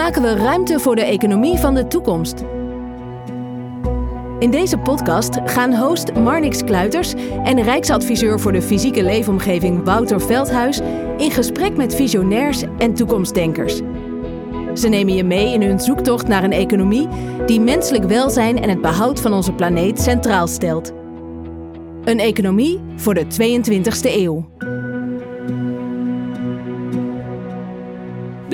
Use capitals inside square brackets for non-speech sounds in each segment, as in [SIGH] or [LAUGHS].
maken we ruimte voor de economie van de toekomst? In deze podcast gaan host Marnix Kluiters en Rijksadviseur voor de fysieke leefomgeving Wouter Veldhuis in gesprek met visionairs en toekomstdenkers. Ze nemen je mee in hun zoektocht naar een economie die menselijk welzijn en het behoud van onze planeet centraal stelt. Een economie voor de 22e eeuw.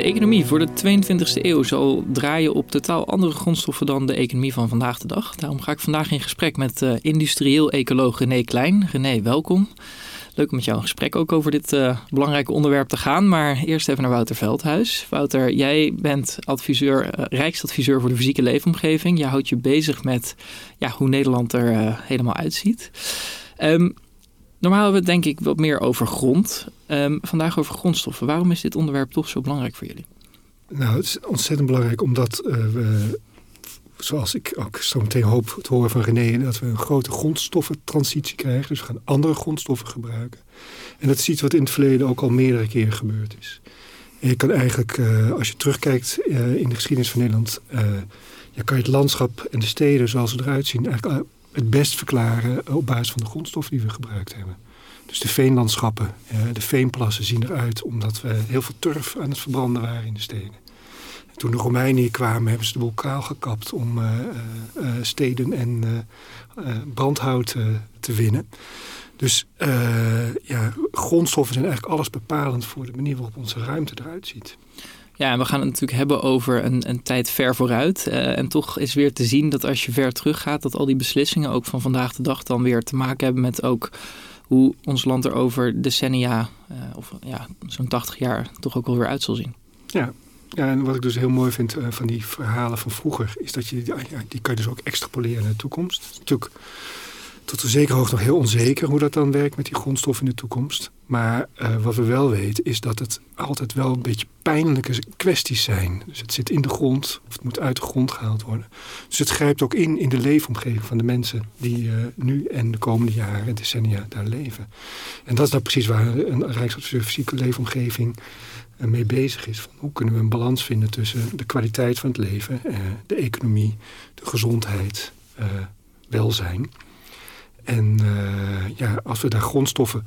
Economie voor de 22e eeuw zal draaien op totaal andere grondstoffen dan de economie van vandaag de dag. Daarom ga ik vandaag in gesprek met uh, industrieel ecoloog René Klein. René, welkom. Leuk om met jou een gesprek ook over dit uh, belangrijke onderwerp te gaan. Maar eerst even naar Wouter Veldhuis. Wouter, jij bent adviseur, uh, Rijksadviseur voor de fysieke leefomgeving. Je houdt je bezig met ja, hoe Nederland er helemaal uitziet. Um, Normaal hebben we het denk ik wat meer over grond. Um, vandaag over grondstoffen. Waarom is dit onderwerp toch zo belangrijk voor jullie? Nou, het is ontzettend belangrijk omdat uh, we, zoals ik ook zo meteen hoop te horen van René, dat we een grote grondstoffentransitie krijgen. Dus we gaan andere grondstoffen gebruiken. En dat is iets wat in het verleden ook al meerdere keren gebeurd is. Je kan eigenlijk, uh, als je terugkijkt uh, in de geschiedenis van Nederland, ja, kan je het landschap en de steden zoals ze eruit zien eigenlijk het best verklaren op basis van de grondstoffen die we gebruikt hebben. Dus de veenlandschappen, de veenplassen zien eruit omdat we heel veel turf aan het verbranden waren in de steden. Toen de Romeinen hier kwamen, hebben ze de boel kaal gekapt om uh, uh, steden en brandhout te winnen. Dus ja, grondstoffen zijn eigenlijk alles bepalend voor de manier waarop onze ruimte eruit ziet. Ja, we gaan het natuurlijk hebben over een, een tijd ver vooruit. Uh, en toch is weer te zien dat als je ver teruggaat, dat al die beslissingen ook van vandaag de dag dan weer te maken hebben met ook hoe ons land er over decennia, uh, of ja, zo'n 80 jaar, toch ook alweer uit zal zien. Ja. En wat ik dus heel mooi vind uh, van die verhalen van vroeger, is dat je, ja, die kan je dus ook extrapoleren naar de toekomst. Natuurlijk tot een zekere hoogte nog heel onzeker hoe dat dan werkt met die grondstof in de toekomst. Maar uh, wat we wel weten is dat het altijd wel een beetje pijnlijke kwesties zijn. Dus het zit in de grond of het moet uit de grond gehaald worden. Dus het grijpt ook in in de leefomgeving van de mensen die uh, nu en de komende jaren, decennia daar leven. En dat is nou precies waar een Rijksadviseur fysieke leefomgeving uh, mee bezig is. Van hoe kunnen we een balans vinden tussen de kwaliteit van het leven, de economie, de gezondheid, welzijn. En uh, ja, als we daar grondstoffen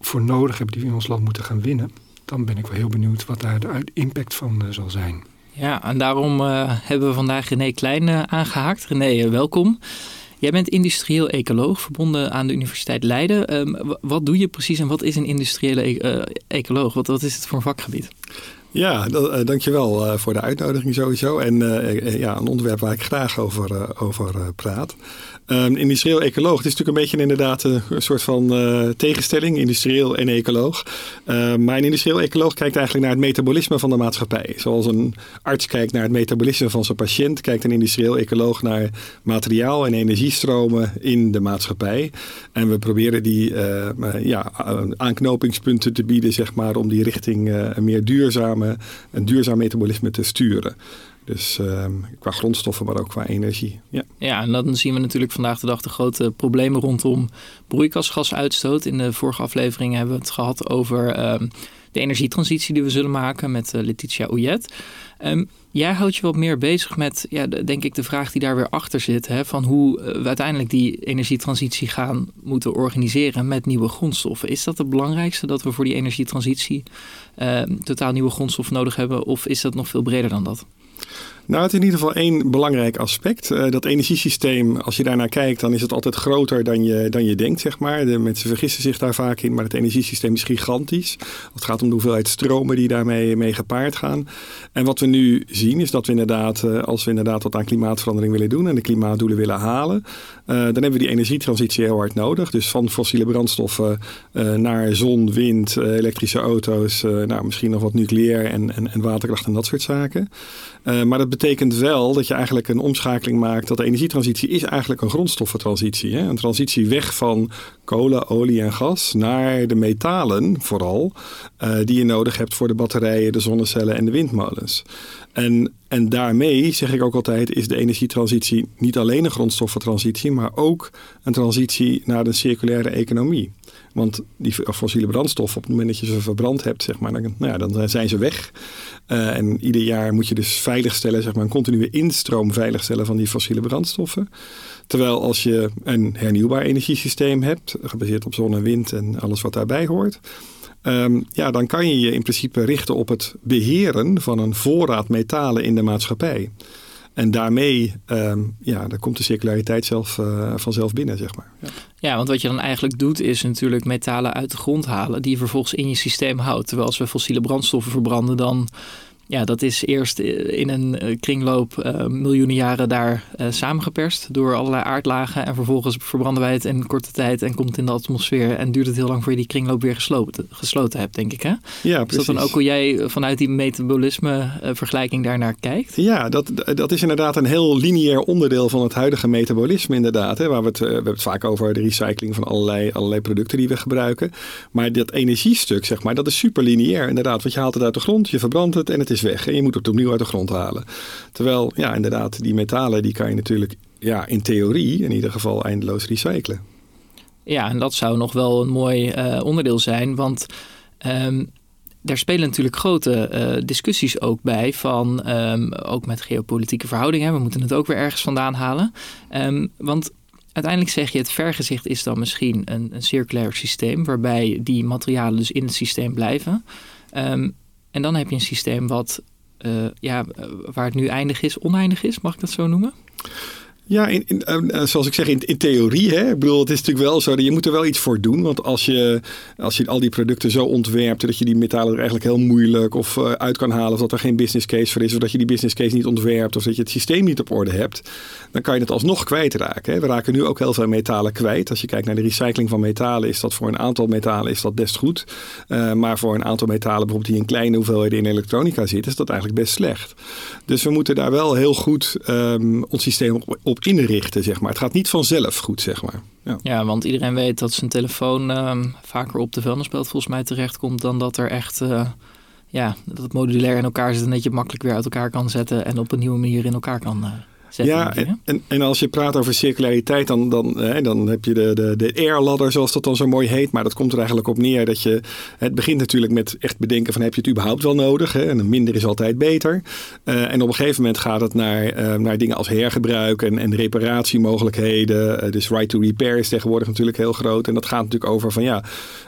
voor nodig hebben die we in ons land moeten gaan winnen, dan ben ik wel heel benieuwd wat daar de impact van uh, zal zijn. Ja, en daarom uh, hebben we vandaag René Klein aangehaakt. René, welkom. Jij bent industrieel ecoloog, verbonden aan de Universiteit Leiden. Um, wat doe je precies en wat is een industriële e ecoloog? Wat, wat is het voor een vakgebied? Ja, uh, dankjewel uh, voor de uitnodiging sowieso. En uh, ja, een onderwerp waar ik graag over, over praat. Um, industrieel ecoloog, het is natuurlijk een beetje inderdaad een soort van tegenstelling, industrieel en ecoloog. Uh, maar een industrieel ecoloog kijkt eigenlijk naar het metabolisme van de maatschappij. Zoals een arts kijkt naar het metabolisme van zijn patiënt, kijkt een industrieel ecoloog naar materiaal en energiestromen in de maatschappij. En we proberen die ja, aanknopingspunten te bieden, zeg maar, om die richting meer een duurzaam metabolisme te sturen. Dus uh, qua grondstoffen, maar ook qua energie. Ja. ja, en dan zien we natuurlijk vandaag de dag de grote problemen rondom broeikasgasuitstoot. In de vorige aflevering hebben we het gehad over uh, de energietransitie die we zullen maken met uh, Letitia Ouillet. Um, jij houdt je wat meer bezig met, ja, denk ik, de vraag die daar weer achter zit. Hè, van hoe we uiteindelijk die energietransitie gaan moeten organiseren met nieuwe grondstoffen. Is dat het belangrijkste dat we voor die energietransitie ehm, totaal nieuwe grondstoffen nodig hebben? Of is dat nog veel breder dan dat? Nou, het is in ieder geval één belangrijk aspect. Uh, dat energiesysteem, als je daarnaar kijkt, dan is het altijd groter dan je, dan je denkt, zeg maar. De mensen vergissen zich daar vaak in, maar het energiesysteem is gigantisch. Het gaat om de hoeveelheid stromen die daarmee mee gepaard gaan. En wat we nu zien, is dat we inderdaad, uh, als we inderdaad wat aan klimaatverandering willen doen en de klimaatdoelen willen halen, uh, dan hebben we die energietransitie heel hard nodig. Dus van fossiele brandstoffen naar zon, wind, elektrische auto's, nou, misschien nog wat nucleair en, en, en waterkracht en dat soort zaken. maar dat betekent wel dat je eigenlijk een omschakeling maakt. Dat de energietransitie is eigenlijk een grondstoffentransitie. Hè? Een transitie weg van kolen, olie en gas naar de metalen vooral. Uh, die je nodig hebt voor de batterijen, de zonnecellen en de windmolens. En En daarmee, zeg ik ook altijd, is de energietransitie niet alleen een grondstoffentransitie, maar ook een transitie naar een circulaire economie. Want die fossiele brandstoffen, op het moment dat je ze verbrand hebt, zeg maar, dan, nou ja, dan zijn ze weg. Uh, en ieder jaar moet je dus veiligstellen, zeg maar, een continue instroom veiligstellen van die fossiele brandstoffen. Terwijl als je een hernieuwbaar energiesysteem hebt, gebaseerd op zon en wind en alles wat daarbij hoort, um, ja, dan kan je je in principe richten op het beheren van een voorraad metalen in de maatschappij. En daarmee, um, ja, dan komt de circulariteit zelf, uh, vanzelf binnen, zeg maar. Ja. ja. want wat je dan eigenlijk doet, is natuurlijk metalen uit de grond halen, die je vervolgens in je systeem houdt. Terwijl als we fossiele brandstoffen verbranden, dan ja, dat is eerst in een eh, kringloop uh, miljoenen jaren daar uh, samengeperst door allerlei aardlagen. En vervolgens verbranden wij het in korte tijd en komt het in de atmosfeer. En duurt het heel lang voor je die kringloop weer gesloten, gesloten hebt, denk ik. Hè? Ja, precies. Is dat dan ook hoe jij vanuit die metabolisme vergelijking daarnaar kijkt? Ja, dat, dat is inderdaad een heel lineair onderdeel van het huidige metabolisme inderdaad. Hè, waar we, het, we hebben het vaak over de recycling van allerlei, allerlei producten die we gebruiken. Maar dat energiestuk, zeg maar, dat is super lineair inderdaad. Want je haalt het uit de grond, je verbrandt het en het is weg. En je moet het opnieuw uit de grond halen. Terwijl, ja, inderdaad, die metalen die kan je natuurlijk ja, in theorie in ieder geval eindeloos recyclen. Ja, en dat zou nog wel een mooi uh, onderdeel zijn. Want um, daar spelen natuurlijk grote uh, discussies ook bij. Van um, ook met geopolitieke verhoudingen. We moeten het ook weer ergens vandaan halen. Um, want uiteindelijk zeg je, het vergezicht is dan misschien een, een circulair systeem. Waarbij die materialen dus in het systeem blijven. En dan heb je een systeem wat, uh, ja, waar het nu eindig is, oneindig is, mag ik dat zo noemen? Ja, in, in, uh, zoals ik zeg, in, in theorie. Hè? Ik bedoel, het is natuurlijk wel zo, je moet er wel iets voor doen. Want als je, als je al die producten zo ontwerpt dat je die metalen er eigenlijk heel moeilijk of uh, uit kan halen. Of dat er geen business case voor is. Of dat je die business case niet ontwerpt. Of dat je het systeem niet op orde hebt. Dan kan je het alsnog kwijtraken. Hè? We raken nu ook heel veel metalen kwijt. Als je kijkt naar de recycling van metalen, is dat voor een aantal metalen is dat best goed. Maar voor een aantal metalen, bijvoorbeeld die in kleine hoeveelheden in elektronica zitten, is dat eigenlijk best slecht. Dus we moeten daar wel heel goed um, ons systeem op, op inrichten, zeg maar. Het gaat niet vanzelf goed, zeg maar. Ja, want iedereen weet dat zijn telefoon uh, vaker op de vuilnisbelt volgens mij terechtkomt dan dat er echt... Uh, ja, dat het modulair in elkaar zit en dat je makkelijk weer uit elkaar kan zetten en op een nieuwe manier in elkaar kan ja, en, en, als je praat over circulariteit, dan, dan, hè, dan heb je de, de, de air ladder, zoals dat dan zo mooi heet. Maar dat komt er eigenlijk op neer dat je. Het begint natuurlijk met echt bedenken van heb je het überhaupt wel nodig? Hè? En minder is altijd beter. Uh, en op een gegeven moment gaat het naar, uh, naar dingen als hergebruik en, en reparatiemogelijkheden. Uh, dus right to repair is tegenwoordig natuurlijk heel groot. En dat gaat natuurlijk over van ja,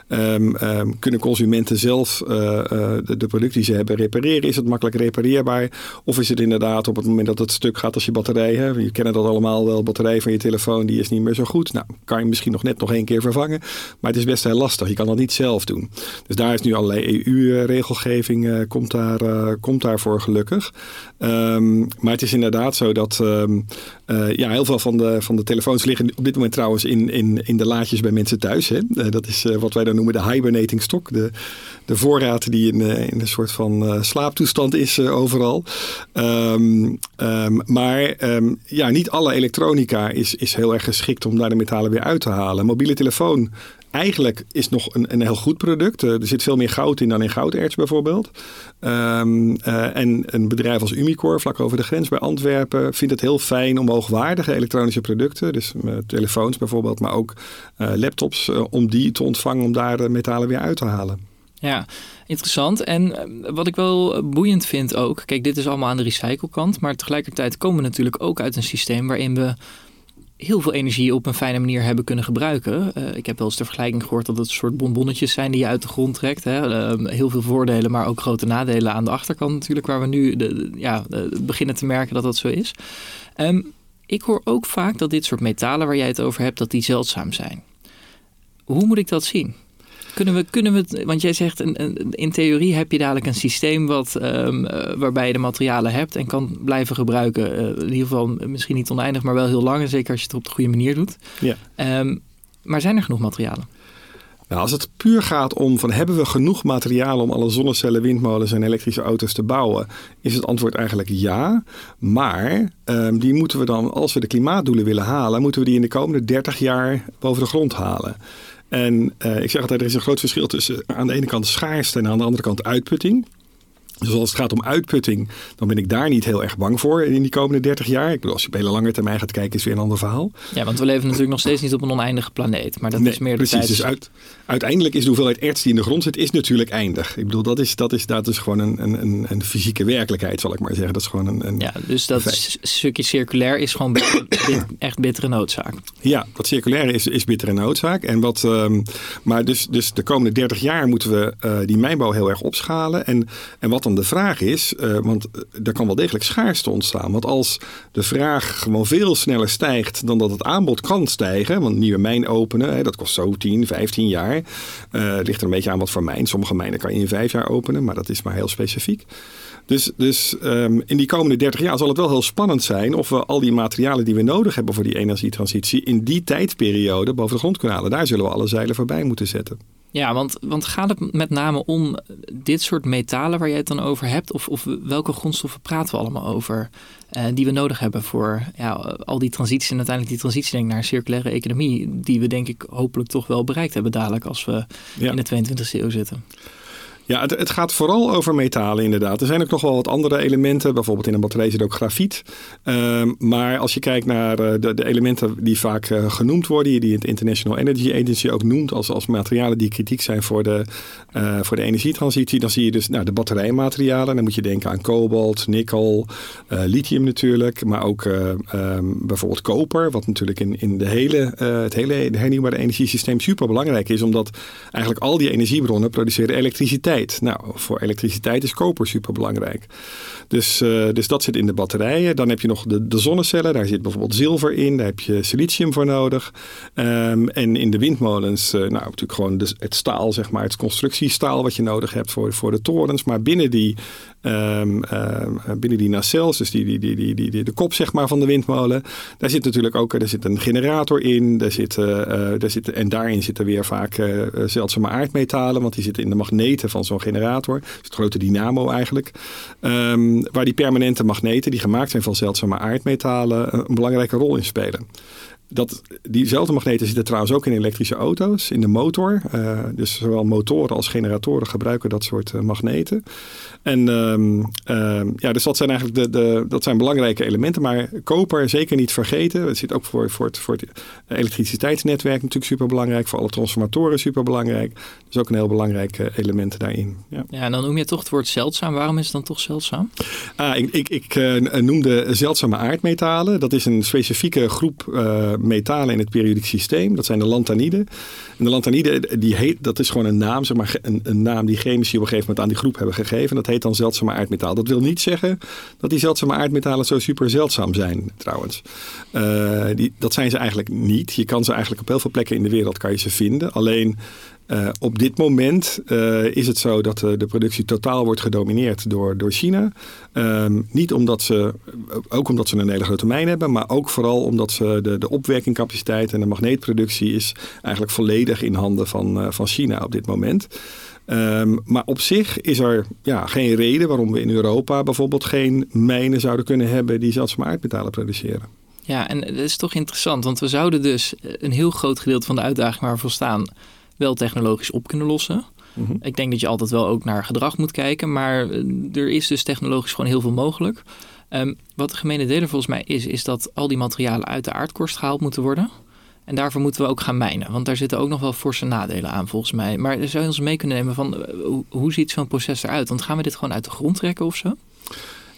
um, um, kunnen consumenten zelf de, de producten die ze hebben repareren? Is het makkelijk repareerbaar? Of is het inderdaad op het moment dat het stuk gaat als je batterij Je kennen dat allemaal wel. Batterij van je telefoon die is niet meer zo goed. Nou, kan je misschien nog net nog één keer vervangen. Maar het is best heel lastig. Je kan dat niet zelf doen. Dus daar is nu allerlei EU-regelgeving uh, komt, daar, uh, komt daarvoor gelukkig. Um, maar het is inderdaad zo dat uh, ja, heel veel van de, van de telefoons liggen op dit moment trouwens in, in, in de laadjes bij mensen thuis. Hè? dat is wat wij dan noemen de hibernating stock. De, de voorraad die in, in een soort van slaaptoestand is overal. Um, maar um, ja, niet alle elektronica is, is heel erg geschikt om daar de metalen weer uit te halen. Mobiele telefoon eigenlijk is nog een, een heel goed product. Uh, er zit veel meer goud in dan in gouderts bijvoorbeeld. Um, uh, en een bedrijf als Umicore, vlak over de grens bij Antwerpen, vindt het heel fijn om hoogwaardige elektronische producten, dus uh, telefoons bijvoorbeeld, maar ook laptops, om die te ontvangen om daar de metalen weer uit te halen. Ja, interessant. En wat ik wel boeiend vind ook, kijk, dit is allemaal aan de recyclekant, maar tegelijkertijd komen we natuurlijk ook uit een systeem waarin we heel veel energie op een fijne manier hebben kunnen gebruiken. Uh, ik heb wel eens de vergelijking gehoord dat het een soort bonbonnetjes zijn die je uit de grond trekt. Hè. Uh, heel veel voordelen, maar ook grote nadelen aan de achterkant natuurlijk, waar we nu de, ja, beginnen te merken dat dat zo is. Um, ik hoor ook vaak dat dit soort metalen waar jij het over hebt, dat die zeldzaam zijn. Hoe moet ik dat zien? Kunnen we, kunnen we want jij zegt in theorie heb je dadelijk een systeem wat, um, waarbij je de materialen hebt en kan blijven gebruiken. Uh, in ieder geval misschien niet oneindig, maar wel heel lang. En zeker als je het op de goede manier doet. Ja. Um, maar zijn er genoeg materialen? Nou, als het puur gaat om van hebben we genoeg materiaal om alle zonnecellen, windmolens en elektrische auto's te bouwen, is het antwoord eigenlijk ja. Maar um, die moeten we dan, als we de klimaatdoelen willen halen, moeten we die in de komende 30 jaar boven de grond halen. En uh, ik zeg altijd, er is een groot verschil tussen aan de ene kant schaarste en aan de andere kant uitputting. Dus als het gaat om uitputting, dan ben ik daar niet heel erg bang voor in die komende 30 jaar. Ik bedoel, als je op hele lange termijn gaat kijken, is weer een ander verhaal. Ja, want we leven natuurlijk nog steeds niet op een oneindige planeet. Maar dat Nee, is meer de precies. tijd. Dus uit, uiteindelijk is de hoeveelheid erts die in de grond zit, is natuurlijk eindig. Ik bedoel, dat is, dat is, dat is gewoon een, een, een, fysieke werkelijkheid, zal ik maar zeggen. Dat is gewoon een, een Ja, dus dat Feit. stukje circulair is gewoon bit- [COUGHS] bit- echt bittere noodzaak. Ja, dat circulaire is, is bittere noodzaak. En wat, ehm, maar dus, dus de komende 30 jaar moeten we eh, die mijnbouw heel erg opschalen. En, en wat dan de vraag is, eh, want eh, er kan wel degelijk schaarste ontstaan. Want als de vraag gewoon veel sneller stijgt dan dat het aanbod kan stijgen. Want nieuwe mijn openen, hè, dat kost zo 10, 15 jaar. Eh, Het ligt er een beetje aan wat voor mijn. Sommige mijnen kan je in vijf jaar openen, maar dat is maar heel specifiek. Dus, dus ehm, in die komende 30 jaar zal het wel heel spannend zijn of we al die materialen die we nodig hebben voor die energietransitie in die tijdperiode boven de grond kunnen halen. Daar zullen we alle zeilen voorbij moeten zetten. Ja, want, want gaat het met name om dit soort metalen waar jij het dan over hebt? Of, of welke grondstoffen praten we allemaal over eh, die we nodig hebben voor ja, al die transities en uiteindelijk die transitie denk ik, naar een circulaire economie die we denk ik hopelijk toch wel bereikt hebben dadelijk als we Ja. in de 22e eeuw zitten. Ja, het, gaat vooral over metalen inderdaad. Er zijn ook nog wel wat andere elementen. Bijvoorbeeld in een batterij zit ook grafiet. Ehm, maar als je kijkt naar eh, de, de elementen die vaak eh, genoemd worden... die het International Energy Agency ook noemt... als, als materialen die kritiek zijn voor de, eh, voor de energietransitie... dan zie je dus nou, de batterijmaterialen. Dan moet je denken aan kobalt, nikkel, lithium natuurlijk... maar ook eh, ehm, bijvoorbeeld koper... wat natuurlijk in, in de hele, het hele hernieuwbare energiesysteem super belangrijk is... omdat eigenlijk al die energiebronnen produceren elektriciteit. Nou, voor elektriciteit is koper super belangrijk. Dus, eh, dus dat zit in de batterijen. Dan heb je nog de, de zonnecellen. Daar zit bijvoorbeeld zilver in. Daar heb je silicium voor nodig. Ehm, en in de windmolens, eh, nou natuurlijk gewoon de- het staal, zeg maar, het constructiestaal wat je nodig hebt voor, voor de torens. Maar binnen die, ehm, ehm, binnen die nacelles, dus die, die, die, die, die, de kop zeg maar, van de windmolen, daar zit natuurlijk ook er zit een generator in. Daar zit, eh, eh, daar zit, en daarin zitten weer vaak eh, eh, zeldzame aardmetalen, want die zitten in de magneten van zo'n generator. Dus het grote dynamo eigenlijk. Ehm, waar die permanente magneten, die gemaakt zijn van zeldzame aardmetalen, eh, een belangrijke rol in spelen. Dat, diezelfde magneten zitten trouwens ook in elektrische auto's, in de motor. Eh, dus zowel motoren als generatoren gebruiken dat soort eh, magneten. En ehm, ehm, ja, dus dat zijn eigenlijk de, de, dat zijn belangrijke elementen. Maar koper zeker niet vergeten. Het zit ook voor, voor het, voor het elektriciteitsnetwerk natuurlijk super belangrijk. Voor alle transformatoren super belangrijk. Dus ook een heel belangrijk eh, element daarin. Ja. Ja, en dan noem je toch het woord zeldzaam. Waarom is het dan toch zeldzaam? Ah, ik ik, ik noemde zeldzame aardmetalen. Dat is een specifieke groep metalen in het periodiek systeem. Dat zijn de lantaniden. En de lantaniden, die heet, dat is gewoon een naam, zeg maar, een, een naam die chemici op een gegeven moment aan die groep hebben gegeven. Dat heet dan zeldzame aardmetaal. Dat wil niet zeggen dat die zeldzame aardmetalen zo super zeldzaam zijn, trouwens. Eh, die, dat zijn ze eigenlijk niet. Je kan ze eigenlijk op heel veel plekken in de wereld kan je ze vinden. Alleen eh, op dit moment eh, is het zo dat eh, de productie totaal wordt gedomineerd door, door China. Ehm, niet omdat ze, ook omdat ze een hele grote mijn hebben, maar ook vooral omdat ze de, de opwerkingcapaciteit en de magneetproductie is eigenlijk volledig in handen van, van China op dit moment. Ehm, maar op zich is er ja, geen reden waarom we in Europa bijvoorbeeld geen mijnen zouden kunnen hebben die zeldzame aardmetalen produceren. Ja, en dat is toch interessant, want we zouden dus een heel groot gedeelte van de uitdaging waar we voor staan wel technologisch op kunnen lossen. Mhm. Ik denk dat je altijd wel ook naar gedrag moet kijken, maar eh, er is dus technologisch gewoon heel veel mogelijk. Ehm, wat de gemene deler volgens mij is, is dat al die materialen uit de aardkorst gehaald moeten worden. En daarvoor moeten we ook gaan mijnen, want daar zitten ook nog wel forse nadelen aan volgens mij. Maar zou je ons mee kunnen nemen van eh, hoe, hoe ziet zo'n proces eruit? Want gaan we dit gewoon uit de grond trekken of zo?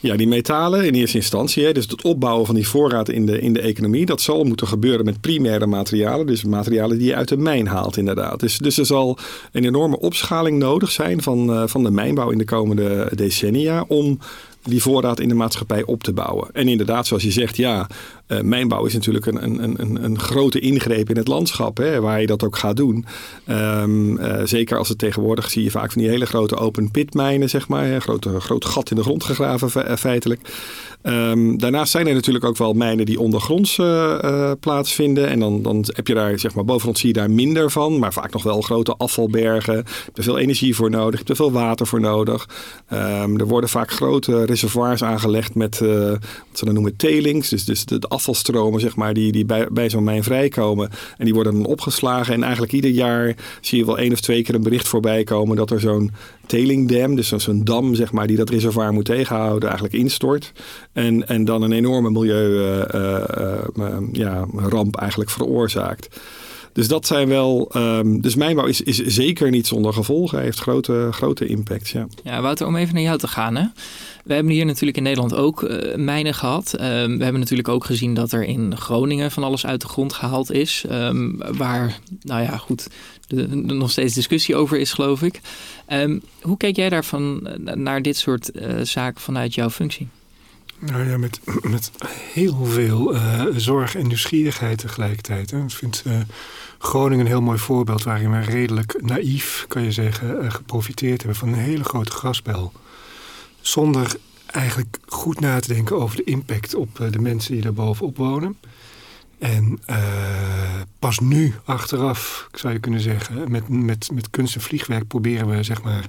Ja, die metalen in eerste instantie, hè, dus het opbouwen van die voorraad in de, in de economie, dat zal moeten gebeuren met primaire materialen, dus materialen die je uit de mijn haalt inderdaad. Dus, dus er zal een enorme opschaling nodig zijn van, eh, van de mijnbouw in de komende decennia om die voorraad in de maatschappij op te bouwen. En inderdaad, zoals je zegt, ja, uh, mijnbouw is natuurlijk een, een, een, een grote ingreep in het landschap, hè, waar je dat ook gaat doen. Um, uh, zeker als het tegenwoordig zie je vaak van die hele grote open pit mijnen, zeg maar, een grote, grote gat in de grond gegraven feitelijk. Um, daarnaast zijn er natuurlijk ook wel mijnen die ondergronds plaatsvinden. En dan, dan heb je daar, zeg maar, bovengrond zie je daar minder van. Maar vaak nog wel grote afvalbergen. Je hebt er veel energie voor nodig. Je hebt er veel water voor nodig. Um, er worden vaak grote reservoirs aangelegd met wat ze dan noemen tailings. Dus, dus de, de afvalstromen, zeg maar, die, die bij, bij zo'n mijn vrijkomen. En die worden dan opgeslagen. En eigenlijk ieder jaar zie je wel één of twee keer een bericht voorbij komen dat er zo'n tailing dam, dus zo'n dam zeg maar, die dat reservoir moet tegenhouden, eigenlijk instort. En, en dan een enorme milieuramp uh, uh, ja, ramp eigenlijk veroorzaakt. Dus dat zijn wel. Um, dus mijnbouw is, is zeker niet zonder gevolgen. Hij heeft grote, grote impact. Ja. ja, Wouter, om even naar jou te gaan. Hè? We hebben hier natuurlijk in Nederland ook uh, mijnen gehad. Um, we hebben natuurlijk ook gezien dat er in Groningen van alles uit de grond gehaald is. Um, waar, nou ja, goed, er nog steeds discussie over is, geloof ik. hoe kijk jij daarvan naar dit soort uh, zaken vanuit jouw functie? Nou ja, met, met heel veel uh, zorg en nieuwsgierigheid tegelijkertijd. Hè. Ik vind uh, Groningen een heel mooi voorbeeld waarin we redelijk naïef, kan je zeggen, uh, geprofiteerd hebben van een hele grote grasbel. Zonder eigenlijk goed na te denken over de impact op de mensen die daar bovenop wonen. En pas nu, achteraf, zou je kunnen zeggen, met, met, met kunst en vliegwerk proberen we zeg maar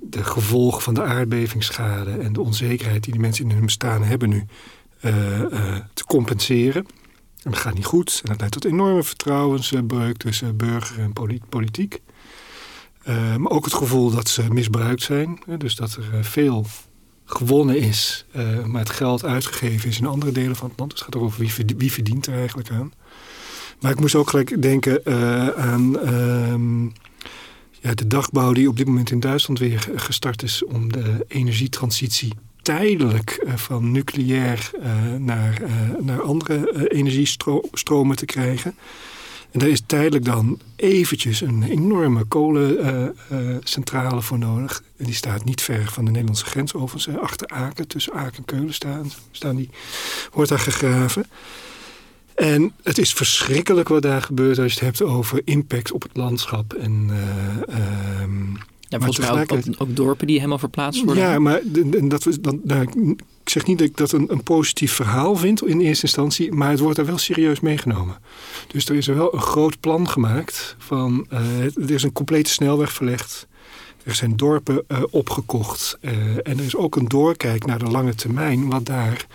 de gevolgen van de aardbevingsschade en de onzekerheid die die mensen in hun bestaan hebben nu te compenseren. En gaat niet goed. En dat leidt tot enorme vertrouwensbreuk tussen burger en politiek. Uh, maar ook het gevoel dat ze misbruikt zijn. Dus dat er veel gewonnen is, maar het geld uitgegeven is in andere delen van het land. Dus het gaat over wie, verdient, wie verdient er eigenlijk aan. Maar ik moest ook gelijk denken aan ehm, ja, de dagbouw die op dit moment in Duitsland weer gestart is om de energietransitie tijdelijk eh, van nucleair uh, naar, uh, naar andere energiestromen te krijgen. En daar is tijdelijk dan eventjes een enorme kolencentrale voor nodig. En die staat niet ver van de Nederlandse grens, overigens. Achter Aken, tussen Aken en Keulen staan, staan die, wordt daar gegraven. En het is verschrikkelijk wat daar gebeurt als je het hebt over impact op het landschap. En, uh, ja, volgens mij ook, ook, dorpen die helemaal verplaatst worden. Ja, maar dat, dan, nou, ik zeg niet dat ik dat een, een, positief verhaal vind in eerste instantie, maar het wordt er wel serieus meegenomen. Dus er is er wel een groot plan gemaakt van, uh, er is een complete snelweg verlegd. Er zijn dorpen uh, opgekocht uh, en er is ook een doorkijk naar de lange termijn wat daar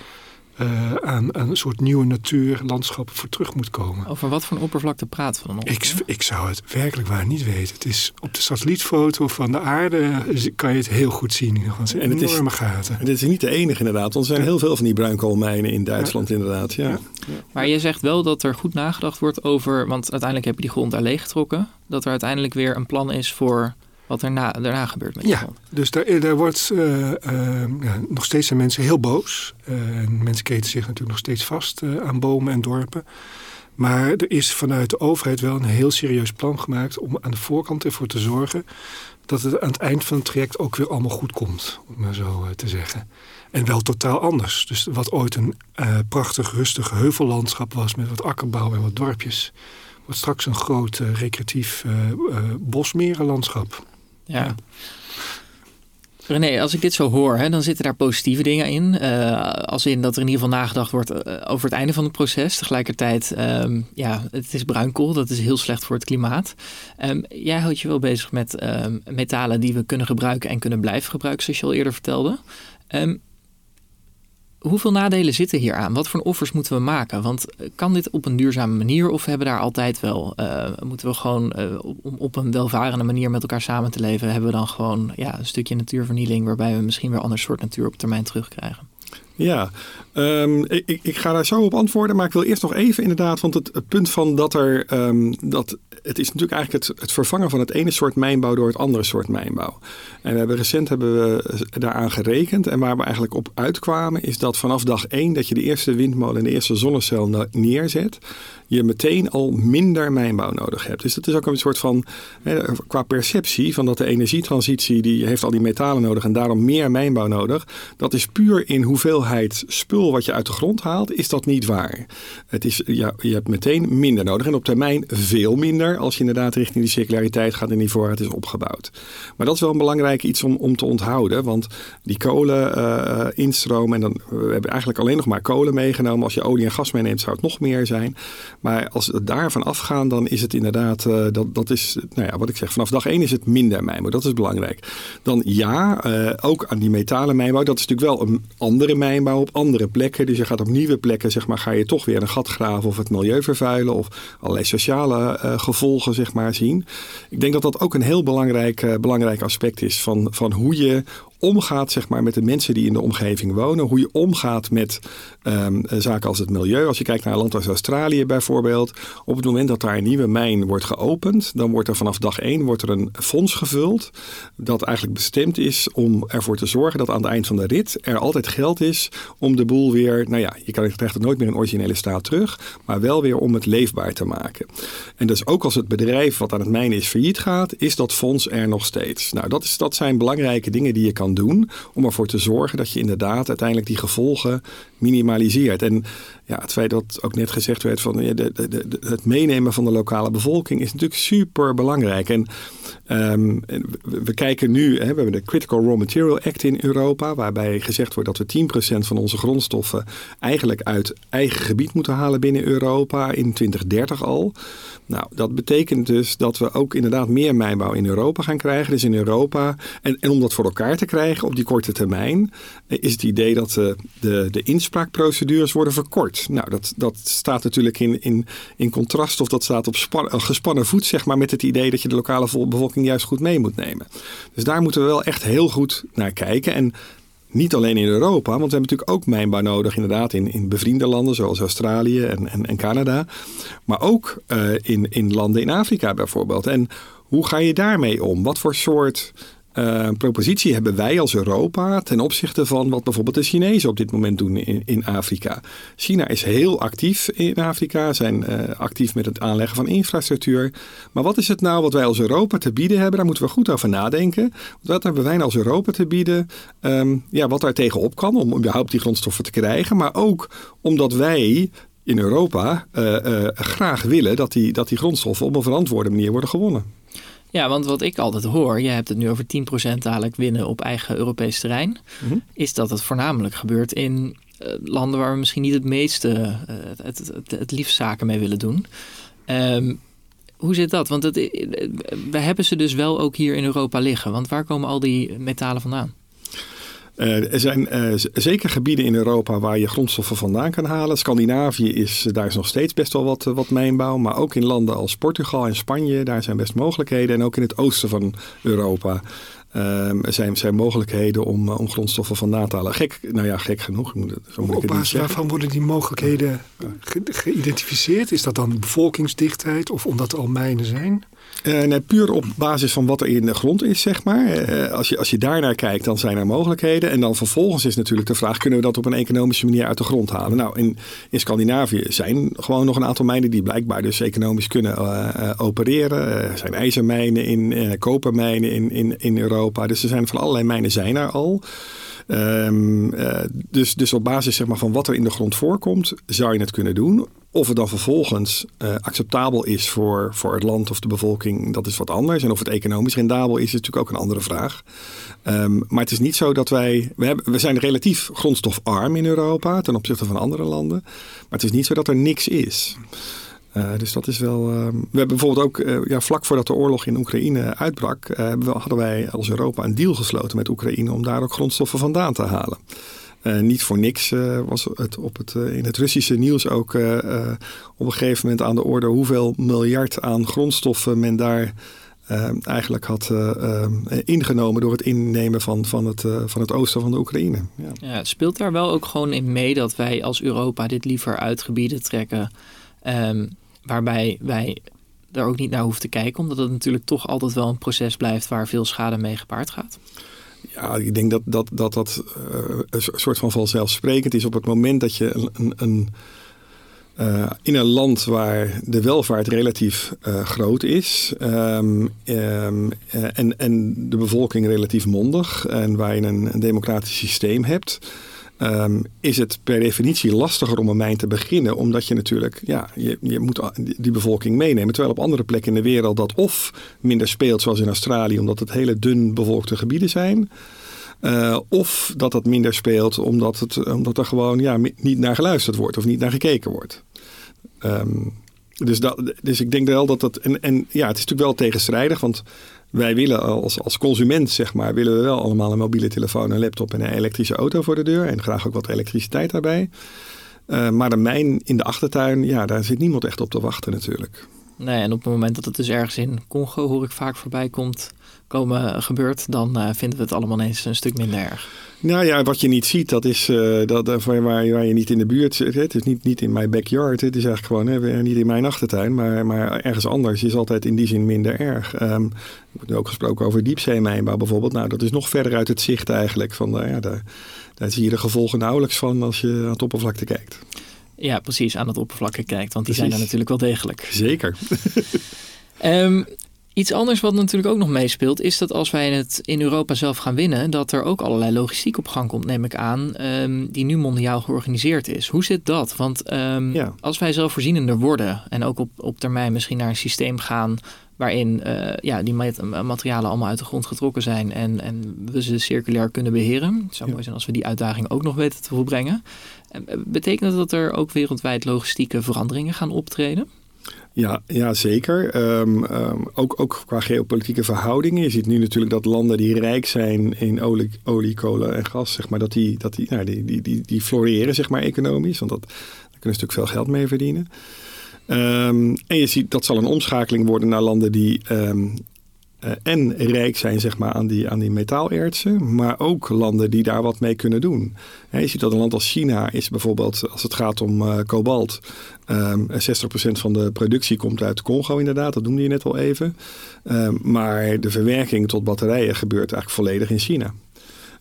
uh, aan, aan, een soort nieuwe natuurlandschappen voor terug moet komen. Over wat voor een oppervlakte praten we dan? Ik, ik zou het werkelijk waar niet weten. Het is op de satellietfoto van de aarde kan je het heel goed zien. Het zijn en enorme is, gaten. En dit is niet de enige inderdaad. Want er zijn heel veel van die bruinkoolmijnen in Duitsland ja. inderdaad. Ja. ja. Maar je zegt wel dat er goed nagedacht wordt over... want uiteindelijk heb je die grond daar leeggetrokken. Dat er uiteindelijk weer een plan is voor wat er na, daarna gebeurt met ja, dus daar, daar wordt uh, uh, ja, nog steeds zijn mensen heel boos. Uh, mensen keten zich natuurlijk nog steeds vast aan bomen en dorpen. Maar er is vanuit de overheid wel een heel serieus plan gemaakt om aan de voorkant ervoor te zorgen dat het aan het eind van het traject ook weer allemaal goed komt, om maar zo te zeggen. En wel totaal anders. Dus wat ooit een prachtig, rustig heuvellandschap was met wat akkerbouw en wat dorpjes, wordt straks een groot recreatief bosmerenlandschap. Ja. René, als ik dit zo hoor, hè, dan zitten daar positieve dingen in. Uh, als in dat er in ieder geval nagedacht wordt uh, over het einde van het proces. Tegelijkertijd, um, ja, het is bruinkool. Dat is heel slecht voor het klimaat. Um, jij houdt je wel bezig met um, metalen die we kunnen gebruiken en kunnen blijven gebruiken, zoals je al eerder vertelde hoeveel nadelen zitten hier aan? Wat voor offers moeten we maken? Want eh, kan dit op een duurzame manier of hebben daar altijd wel, uh, moeten we gewoon uh, op, op, een welvarende manier met elkaar samen te leven, hebben we dan gewoon ja, een stukje natuurvernieling waarbij we misschien weer ander soort natuur op termijn terugkrijgen? Ja, um, ik, ik, ga daar zo op antwoorden. Maar ik wil eerst nog even inderdaad, want het, punt van dat er um, dat het is natuurlijk eigenlijk het, het, vervangen van het ene soort mijnbouw door het andere soort mijnbouw. En we hebben recent hebben we daaraan gerekend. En waar we eigenlijk op uitkwamen, is dat vanaf dag één dat je de eerste windmolen en de eerste zonnecel neerzet, je meteen al minder mijnbouw nodig hebt. Dus dat is ook een soort van, qua perceptie van dat de energietransitie, die heeft al die metalen nodig en daarom meer mijnbouw nodig. Dat is puur in hoeveelheid spul wat je uit de grond haalt, is dat niet waar. Het is, ja, je hebt meteen minder nodig en op termijn veel minder als je inderdaad richting die circulariteit gaat en die voorraad is opgebouwd. Maar dat is wel een belangrijk iets om, om te onthouden, want die kolen uh, instromen en dan, we hebben eigenlijk alleen nog maar kolen meegenomen. Als je olie en gas meeneemt zou het nog meer zijn. Maar als we daarvan afgaan, dan is het inderdaad, uh, dat, dat is, nou ja, wat ik zeg, vanaf dag één is het minder mijnbouw. Dat is belangrijk. Dan ja, uh, ook aan die metalen mijnbouw. Dat is natuurlijk wel een andere mijnbouw op andere plekken. Dus je gaat op nieuwe plekken, zeg maar, ga je toch weer een gat graven of het milieu vervuilen of allerlei sociale uh, gevolgen, zeg maar, zien. Ik denk dat dat ook een heel belangrijk, uh, belangrijk aspect is van, van hoe je omgaat zeg maar, met de mensen die in de omgeving wonen. Hoe je omgaat met um, zaken als het milieu. Als je kijkt naar een land als Australië bijvoorbeeld. Op het moment dat daar een nieuwe mijn wordt geopend. Dan wordt er vanaf dag één wordt er een fonds gevuld. Dat eigenlijk bestemd is om ervoor te zorgen dat aan het eind van de rit er altijd geld is om de boel weer. Nou ja, je krijgt het nooit meer in originele staat terug. Maar wel weer om het leefbaar te maken. En dus ook als het bedrijf wat aan het mijnen is failliet gaat. Is dat fonds er nog steeds. Nou, dat, is, dat zijn belangrijke dingen die je kan doen om ervoor te zorgen dat je inderdaad uiteindelijk die gevolgen minimaliseert. En ja, het feit dat ook net gezegd werd van de, de, de, het meenemen van de lokale bevolking is natuurlijk super belangrijk. En um, we, kijken nu, hè, we hebben de Critical Raw Material Act in Europa, waarbij gezegd wordt dat we 10% van onze grondstoffen eigenlijk uit eigen gebied moeten halen binnen Europa in 2030 al. Nou, dat betekent dus dat we ook inderdaad meer mijnbouw in Europa gaan krijgen. Dus in Europa, en, en om dat voor elkaar te krijgen op die korte termijn, eh, is het idee dat de, de, de inspraakprocedures worden verkort. Nou, dat, dat staat natuurlijk in, in, in contrast of dat staat op span, gespannen voet, zeg maar, met het idee dat je de lokale bevolking juist goed mee moet nemen. Dus daar moeten we wel echt heel goed naar kijken. En niet alleen in Europa, want we hebben natuurlijk ook mijnbouw nodig, inderdaad, in, in bevriende landen zoals Australië en, en, Canada. Maar ook uh, in, in landen in Afrika bijvoorbeeld. En hoe ga je daarmee om? Wat voor soort uh, propositie hebben wij als Europa ten opzichte van wat bijvoorbeeld de Chinezen op dit moment doen in, Afrika. China is heel actief in Afrika, zijn uh, actief met het aanleggen van infrastructuur. Maar wat is het nou wat wij als Europa te bieden hebben? Daar moeten we goed over nadenken. Wat hebben wij nou als Europa te bieden? Um, ja, wat daar tegenop kan om überhaupt die grondstoffen te krijgen. Maar ook omdat wij in Europa uh, graag willen dat die, dat die grondstoffen op een verantwoorde manier worden gewonnen. Ja, want wat ik altijd hoor, je hebt het nu over 10% dadelijk winnen op eigen Europees terrein, mm is dat het voornamelijk gebeurt in uh, landen waar we misschien niet het meeste, uh, het, het, het, liefst zaken mee willen doen. Um, hoe zit dat? Want het, eh, we hebben ze dus wel ook hier in Europa liggen. Want waar komen al die metalen vandaan? Uh, er zijn uh, zeker gebieden in Europa waar je grondstoffen vandaan kan halen. Scandinavië is, daar is nog steeds best wel wat, wat mijnbouw. Maar ook in landen als Portugal en Spanje, daar zijn best mogelijkheden. En ook in het oosten van Europa um, zijn, zijn mogelijkheden om, om grondstoffen vandaan te halen. Gek, nou ja, gek genoeg. Zo moet Op basis waarvan worden die mogelijkheden geïdentificeerd? Is dat dan bevolkingsdichtheid of omdat er al mijnen zijn? Uh, puur op basis van wat er in de grond is, zeg maar. Uh, als, je, als je daarnaar kijkt, dan zijn er mogelijkheden. En dan vervolgens is natuurlijk de vraag: kunnen we dat op een economische manier uit de grond halen? Nou, in, in Scandinavië zijn gewoon nog een aantal mijnen die blijkbaar dus economisch kunnen uh, opereren. Er zijn ijzermijnen in, kopermijnen in, in, in Europa. Dus er zijn van allerlei mijnen zijn er al. Um, uh, dus, dus op basis zeg maar, van wat er in de grond voorkomt, zou je het kunnen doen. Of het dan vervolgens uh, acceptabel is voor, voor het land of de bevolking, dat is wat anders. En of het economisch rendabel is, is natuurlijk ook een andere vraag. Um, maar het is niet zo dat wij. We, we zijn relatief grondstofarm in Europa ten opzichte van andere landen. Maar het is niet zo dat er niks is. Uh, dus dat is wel. Uh, we hebben bijvoorbeeld ook, uh, ja, vlak voordat de oorlog in Oekraïne uitbrak, hadden wij als Europa een deal gesloten met Oekraïne om daar ook grondstoffen vandaan te halen. Niet voor niks was het op het, in het Russische nieuws ook op een gegeven moment aan de orde hoeveel miljard aan grondstoffen men daar eigenlijk had ingenomen door het innemen van, van, het, van het oosten van de Oekraïne. Ja. ja. speelt daar wel ook gewoon in mee dat wij als Europa dit liever uit gebieden trekken um, waarbij wij er ook niet naar hoeven te kijken, omdat het natuurlijk toch altijd wel een proces blijft waar veel schade mee gepaard gaat? Ja, ik denk dat dat, dat, dat uh, een soort van vanzelfsprekend is op het moment dat je een, een uh, in een land waar de welvaart relatief uh, groot is um, um, en, en de bevolking relatief mondig en waar je een democratisch systeem hebt, um, is het per definitie lastiger om een mijn te beginnen. Omdat je natuurlijk, ja, je, je moet die bevolking meenemen. Terwijl op andere plekken in de wereld dat of minder speelt, zoals in Australië, omdat het hele dun bevolkte gebieden zijn. Uh, of dat dat minder speelt omdat, het, omdat er gewoon ja, niet naar geluisterd wordt of niet naar gekeken wordt. Um, dus, dat, dus ik denk wel dat dat. En, en ja, het is natuurlijk wel tegenstrijdig, want wij willen als, als consument, zeg maar, willen we wel allemaal een mobiele telefoon, een laptop en een elektrische auto voor de deur. En graag ook wat elektriciteit daarbij. Uh, maar de mijn in de achtertuin, ja, daar zit niemand echt op te wachten natuurlijk. Nee, en op het moment dat het dus ergens in Congo, hoor ik vaak voorbij komt, komen gebeurt, dan uh, vinden we het allemaal eens een stuk minder erg. Nou ja, wat je niet ziet, dat is uh, dat, uh, waar, waar, je niet in de buurt zit. Het is niet, niet in mijn backyard. Het is eigenlijk gewoon hè, niet in mijn achtertuin. Maar, maar ergens anders is altijd in die zin minder erg. Um, er wordt ook gesproken over diepzeemijnbouw bijvoorbeeld. Nou, dat is nog verder uit het zicht eigenlijk. Van, ja, daar, daar zie je de gevolgen nauwelijks van als je aan het oppervlakte kijkt. Ja, precies, aan het oppervlakte kijkt. Want die precies. zijn er natuurlijk wel degelijk. Zeker. um, [LAUGHS] [LAUGHS] Iets anders wat natuurlijk ook nog meespeelt, is dat als wij het in Europa zelf gaan winnen, dat er ook allerlei logistiek op gang komt, neem ik aan, um, die nu mondiaal georganiseerd is. Hoe zit dat? Want um, ja. als wij zelfvoorzienender worden en ook op, op termijn misschien naar een systeem gaan waarin uh, ja, die materialen allemaal uit de grond getrokken zijn en, en we ze circulair kunnen beheren. Het zou mooi zijn als we die uitdaging ook nog weten te volbrengen. Betekent dat dat er ook wereldwijd logistieke veranderingen gaan optreden? Ja, ja zeker. Um, um, ook, ook qua geopolitieke verhoudingen. Je ziet nu natuurlijk dat landen die rijk zijn in olie, olie kolen en gas, zeg maar, dat die, dat die, nou, die, die, die, floreren zeg maar, economisch. Want dat, daar kunnen ze natuurlijk veel geld mee verdienen. Um, en je ziet dat zal een omschakeling worden naar landen die en rijk zijn zeg maar, aan, die, aan die metaalertsen, maar ook landen die daar wat mee kunnen doen. je ziet dat een land als China is bijvoorbeeld, als het gaat om uh, kobalt, um, 60% van de productie komt uit Congo inderdaad, dat noemde je net al even. Um, maar de verwerking tot batterijen gebeurt eigenlijk volledig in China.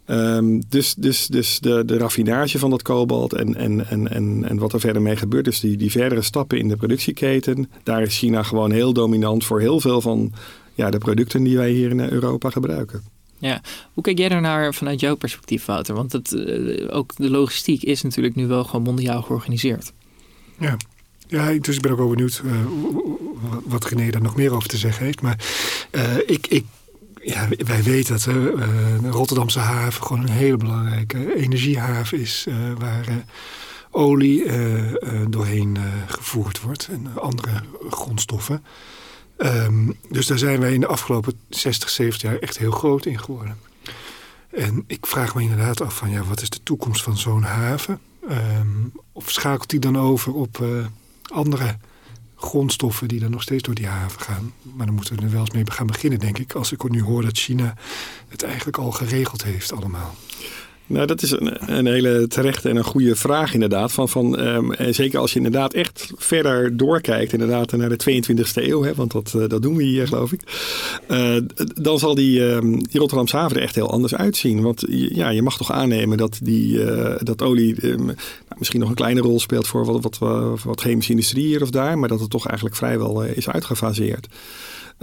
Um, dus dus, dus de, de raffinage van dat kobalt en, en, en, en, en wat er verder mee gebeurt, dus die, die verdere stappen in de productieketen, daar is China gewoon heel dominant voor heel veel van ja, de producten die wij hier in Europa gebruiken. Ja, hoe kijk jij daarnaar vanuit jouw perspectief, Wouter? Want het, uh, ook de logistiek is natuurlijk nu wel gewoon mondiaal georganiseerd. Ja, ja dus ik ben ook wel benieuwd uh, wat René daar nog meer over te zeggen heeft. Maar uh, ik, ik, ja, wij weten dat de Rotterdamse haven gewoon een hele belangrijke energiehaven is. waar olie doorheen gevoerd wordt en andere grondstoffen. Um, dus daar zijn wij in de afgelopen 60, 70 jaar echt heel groot in geworden. En ik vraag me inderdaad af van ja, wat is de toekomst van zo'n haven? Um, of schakelt die dan over op uh, andere grondstoffen die dan nog steeds door die haven gaan? Maar dan moeten we er wel eens mee gaan beginnen, denk ik. Als ik nu hoor dat China het eigenlijk al geregeld heeft allemaal. Nou, dat is een, een, hele terechte en een goede vraag inderdaad. Van, van, um, zeker als je inderdaad echt verder doorkijkt inderdaad naar de 22e eeuw. Hè, want dat, uh, dat doen we hier geloof ik. Uh, dan zal die, die Rotterdamse haven er echt heel anders uitzien. Want ja, je mag toch aannemen dat, die, dat olie ehm, nou, misschien nog een kleine rol speelt voor wat, wat, wat chemische industrie hier of daar. Maar dat het toch eigenlijk vrijwel is uitgefaseerd.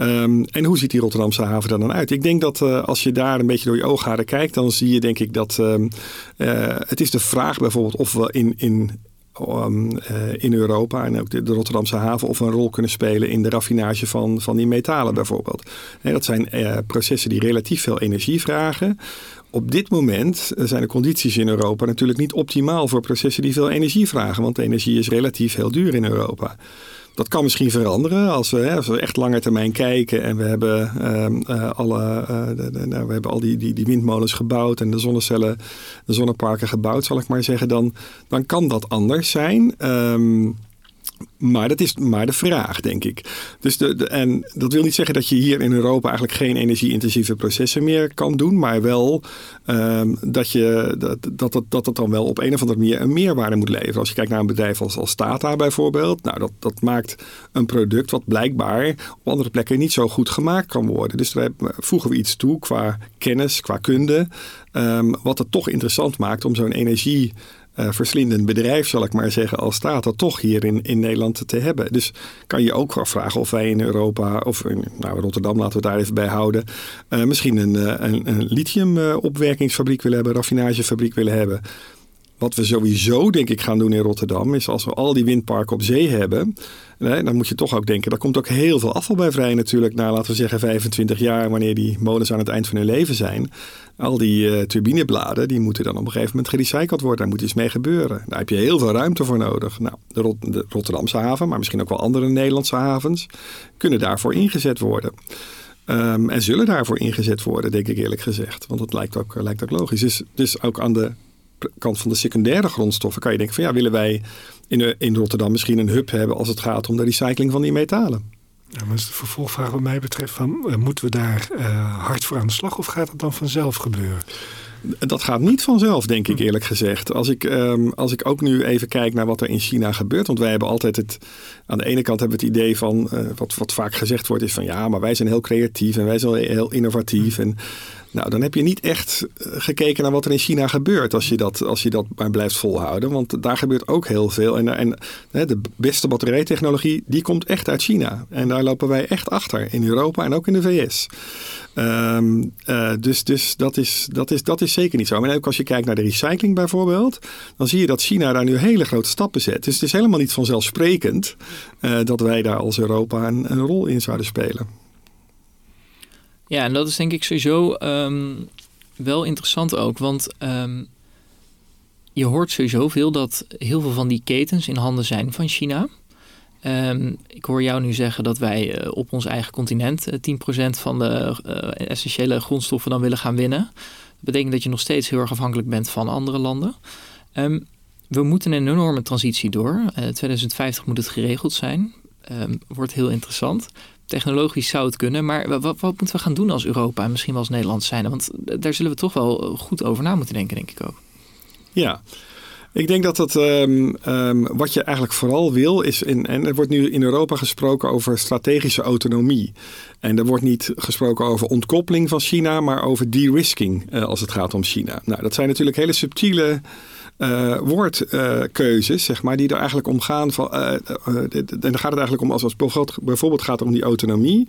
Um, en hoe ziet die Rotterdamse haven er dan uit? Ik denk dat uh, als je daar een beetje door je oogharen kijkt, dan zie je denk ik dat um, uh, het is de vraag bijvoorbeeld of we in, in um, uh, in Europa en ook de, de, Rotterdamse haven of een rol kunnen spelen in de raffinage van, van die metalen bijvoorbeeld. En dat zijn processen die relatief veel energie vragen. Op dit moment zijn de condities in Europa natuurlijk niet optimaal voor processen die veel energie vragen, want energie is relatief heel duur in Europa. Dat kan misschien veranderen als we, hè, als we echt langer termijn kijken en we hebben, uh, alle, uh, de, de, nou, we hebben al die, die, die windmolens gebouwd en de zonnecellen, de zonneparken gebouwd, zal ik maar zeggen. Dan, dan kan dat anders zijn. Um, maar dat is maar de vraag, denk ik. Dus de, en dat wil niet zeggen dat je hier in Europa eigenlijk geen energie-intensieve processen meer kan doen. Maar wel um, dat, je, dat, dat, dat, dat het dan wel op een of andere manier een meerwaarde moet leveren. Als je kijkt naar een bedrijf als, als Tata bijvoorbeeld. Nou, dat, dat maakt een product wat blijkbaar op andere plekken niet zo goed gemaakt kan worden. Dus daar voegen we iets toe qua kennis, qua kunde. Um, wat het toch interessant maakt om zo'n energie verslindend bedrijf, zal ik maar zeggen, als staat dat toch hier in, in Nederland te hebben. Dus kan je ook vragen of wij in Europa, of in nou, Rotterdam laten we het daar even bij houden, uh, misschien een, uh, een, een lithiumopwerkingsfabriek willen hebben, raffinagefabriek willen hebben. Wat we sowieso, denk ik, gaan doen in Rotterdam, is als we al die windparken op zee hebben, dan moet je toch ook denken, daar komt ook heel veel afval bij vrij natuurlijk, na laten we zeggen 25 jaar, wanneer die molens aan het eind van hun leven zijn. Al die uh, turbinebladen, die moeten dan op een gegeven moment gerecycled worden. Daar moet iets mee gebeuren. Daar heb je heel veel ruimte voor nodig. Nou, de, Rot de Rotterdamse haven, maar misschien ook wel andere Nederlandse havens, kunnen daarvoor ingezet worden. Ehm, en zullen daarvoor ingezet worden, denk ik eerlijk gezegd. Want dat lijkt ook, lijkt ook logisch. Dus, dus ook aan de kant van de secundaire grondstoffen kan je denken van ja, willen wij in, in Rotterdam misschien een hub hebben als het gaat om de recycling van die metalen? Ja, maar is de vervolgvraag wat mij betreft van uh, moeten we daar uh, hard voor aan de slag of gaat het dan vanzelf gebeuren? Dat gaat niet vanzelf, denk ik eerlijk gezegd. Als ik, um, als ik ook nu even kijk naar wat er in China gebeurt. Want wij hebben altijd het. Aan de ene kant hebben we het idee van. Uh, wat, wat vaak gezegd wordt, is van ja, maar wij zijn heel creatief en wij zijn heel innovatief. En nou, dan heb je niet echt eh, gekeken naar wat er in China gebeurt als je dat, als je dat maar blijft volhouden. Want daar gebeurt ook heel veel. En, en de beste batterijtechnologie, die komt echt uit China. En daar lopen wij echt achter in Europa en ook in de VS. Um, uh, dus dus dat, is, dat, is, dat is zeker niet zo. Maar ook als je kijkt naar de recycling bijvoorbeeld, dan zie je dat China daar nu hele grote stappen zet. Dus het is helemaal niet vanzelfsprekend uh, dat wij daar als Europa een rol in zouden spelen. Ja, en dat is denk ik sowieso um, wel interessant ook. Want um, je hoort sowieso veel dat heel veel van die ketens in handen zijn van China. Um, ik hoor jou nu zeggen dat wij uh, op ons eigen continent uh, 10% van de uh, essentiële grondstoffen dan willen gaan winnen. Dat betekent dat je nog steeds heel erg afhankelijk bent van andere landen. We moeten een enorme transitie door. 2050 moet het geregeld zijn. Wordt heel interessant. Technologisch zou het kunnen, maar wat, wat, moeten we gaan doen als Europa en misschien wel als Nederland zijn? Want daar zullen we toch wel goed over na moeten denken, denk ik ook. Ja, ik denk dat het, um, um, wat je eigenlijk vooral wil is, in, en er wordt nu in Europa gesproken over strategische autonomie. En er wordt niet gesproken over ontkoppeling van China, maar over de-risking uh, als het gaat om China. Nou, dat zijn natuurlijk hele subtiele uh, woordkeuzes, zeg maar, die er eigenlijk om gaan. Van, uh, en dan gaat het eigenlijk om, als het bijvoorbeeld gaat om die autonomie,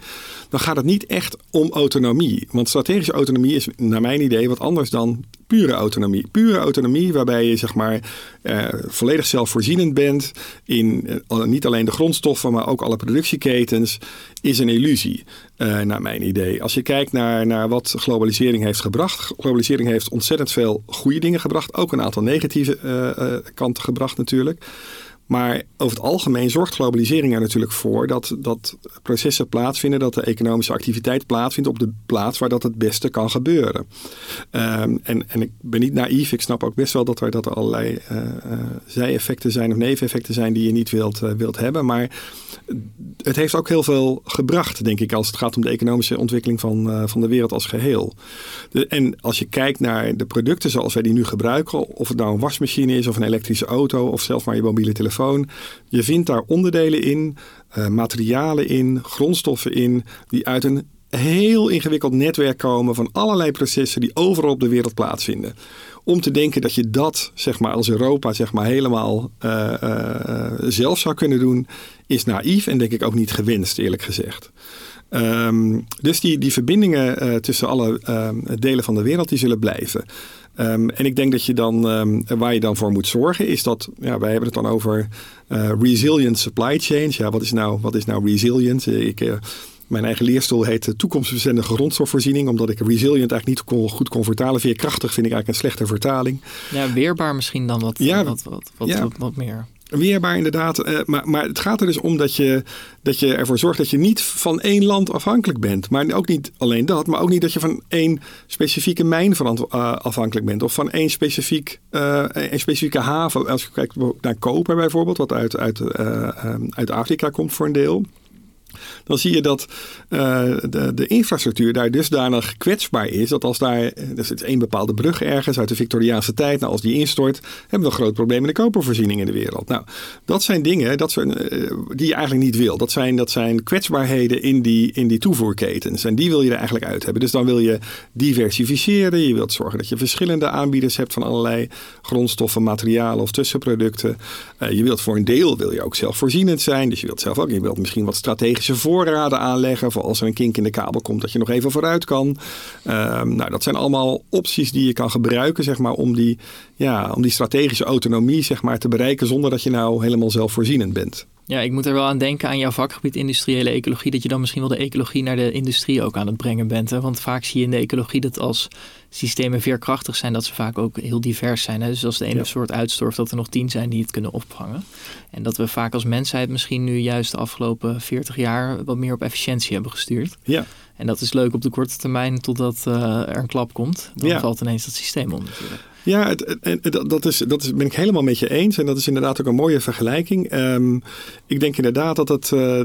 dan gaat het niet echt om autonomie. Want strategische autonomie is, naar mijn idee, wat anders dan pure autonomie. Pure autonomie waarbij je zeg maar volledig zelfvoorzienend bent in niet alleen de grondstoffen, maar ook alle productieketens, is een illusie. Naar mijn idee. Als je kijkt naar, naar wat globalisering heeft gebracht. Globalisering heeft ontzettend veel goede dingen gebracht. Ook een aantal negatieve uh, uh, kanten gebracht natuurlijk. Maar over het algemeen zorgt globalisering er natuurlijk voor dat, dat processen plaatsvinden, dat de economische activiteit plaatsvindt op de plaats waar dat het beste kan gebeuren. Um, en, en ik ben niet naïef, ik snap ook best wel dat er, dat er allerlei uh, zijeffecten zijn of neveneffecten zijn die je niet wilt, wilt hebben. Maar het heeft ook heel veel gebracht, denk ik, als het gaat om de economische ontwikkeling van, van de wereld als geheel. En als je kijkt naar de producten zoals wij die nu gebruiken, of het nou een wasmachine is of een elektrische auto of zelfs maar je mobiele telefoon je vindt daar onderdelen in, uh, materialen in, grondstoffen in, die uit een heel ingewikkeld netwerk komen van allerlei processen die overal op de wereld plaatsvinden. Om te denken dat je dat zeg maar, als Europa zeg maar, helemaal uh, uh, zelf zou kunnen doen, is naïef en denk ik ook niet gewenst, eerlijk gezegd. Um, dus die, die verbindingen uh, tussen alle uh, delen van de wereld die zullen blijven. Um, en ik denk dat je dan, waar je dan voor moet zorgen, is dat, ja, wij hebben het dan over resilient supply chains. Ja, wat is nou, wat is nou resilient? Ik, mijn eigen leerstoel heet toekomstbestendige grondstofvoorziening, omdat ik resilient eigenlijk niet kon, goed kon vertalen. Veerkrachtig vind ik eigenlijk een slechte vertaling. Ja, weerbaar misschien dan wat, ja, wat, wat, wat, ja. wat, wat meer. Weerbaar inderdaad. Uh, maar, maar het gaat er dus om dat je, dat je ervoor zorgt dat je niet van één land afhankelijk bent. Maar ook niet alleen dat, maar ook niet dat je van één specifieke mijn uh, afhankelijk bent. Of van één specifiek, uh, een specifieke haven. Als je kijkt naar koper bijvoorbeeld, wat uit, uit, uit Afrika komt voor een deel dan zie je dat uh, de, de, infrastructuur daar dusdanig kwetsbaar is. Dat als daar, er zit één bepaalde brug ergens uit de Victoriaanse tijd. Nou, als die instort, hebben we een groot probleem in de kopervoorziening in de wereld. Nou, dat zijn dingen dat zijn, uh, die je eigenlijk niet wil. Dat zijn, dat zijn kwetsbaarheden in die, in die toevoerketens. En die wil je er eigenlijk uit hebben. Dus dan wil je diversificeren. Je wilt zorgen dat je verschillende aanbieders hebt van allerlei grondstoffen, materialen of tussenproducten. Je wilt voor een deel wil je ook zelfvoorzienend zijn. Dus je wilt zelf ook, je wilt misschien wat strategische voorraden aanleggen. Voor als er een kink in de kabel komt, dat je nog even vooruit kan. Um, nou, dat zijn allemaal opties die je kan gebruiken, zeg maar, om die, ja, om die strategische autonomie zeg maar, te bereiken zonder dat je nou helemaal zelfvoorzienend bent. Ja, ik moet er wel aan denken aan jouw vakgebied industriële ecologie. Dat je dan misschien wel de ecologie naar de industrie ook aan het brengen bent. Hè? Want vaak zie je in de ecologie dat als systemen veerkrachtig zijn, dat ze vaak ook heel divers zijn. Hè? Dus als de ene ja. soort uitstorft, dat er nog tien zijn die het kunnen opvangen. En dat we vaak als mensheid misschien nu juist de afgelopen 40 jaar wat meer op efficiëntie hebben gestuurd. Ja. En dat is leuk op de korte termijn totdat er een klap komt. Dan valt ineens dat systeem om natuurlijk. Ja, het, dat, is, dat is, ben ik helemaal met je eens. En dat is inderdaad ook een mooie vergelijking. Ehm, ik denk inderdaad dat het, uh,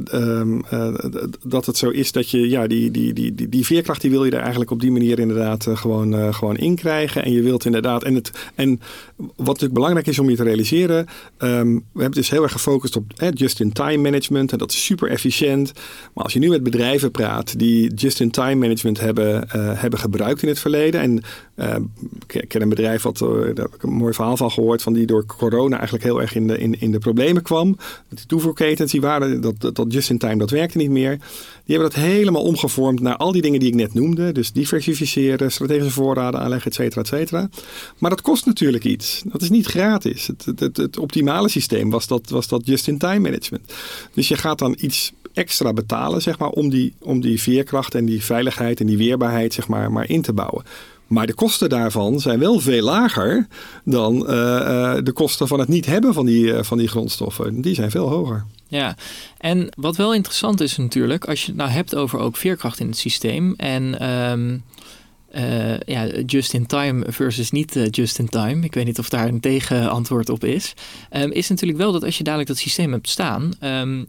dat het zo is dat je ja, die, die, die, die, die veerkracht die wil je er eigenlijk op die manier inderdaad uh, gewoon, gewoon in krijgen. En je wilt inderdaad. En, het, en wat natuurlijk belangrijk is om je te realiseren. Um, we hebben dus heel erg gefocust op just-in-time management. En dat is super efficiënt. Maar als je nu met bedrijven praat die just-in-time management hebben, hebben gebruikt in het verleden. En ik ken een bedrijf wat, uh, daar heb ik een mooi verhaal van gehoord, van die door corona eigenlijk heel erg in de, in, in de problemen kwam. Die toevoerketens, die waren, dat, dat, dat just in time, dat werkte niet meer. Die hebben dat helemaal omgevormd naar al die dingen die ik net noemde. Dus diversificeren, strategische voorraden aanleggen, et cetera, et cetera. Maar dat kost natuurlijk iets. Dat is niet gratis. Het, het, het, optimale systeem was dat, was dat just-in-time management. Dus je gaat dan iets extra betalen, zeg maar, om die, om die veerkracht en die veiligheid en die weerbaarheid, zeg maar, maar in te bouwen. Maar de kosten daarvan zijn wel veel lager dan eh, eh, de kosten van het niet hebben van die, uh, van die grondstoffen. Die zijn veel hoger. Ja, en wat wel interessant is natuurlijk, als je het nou hebt over ook veerkracht in het systeem en um, ja, just in time versus niet just in time. Ik weet niet of daar een tegenantwoord op is. Um, is natuurlijk wel dat als je dadelijk dat systeem hebt staan, um,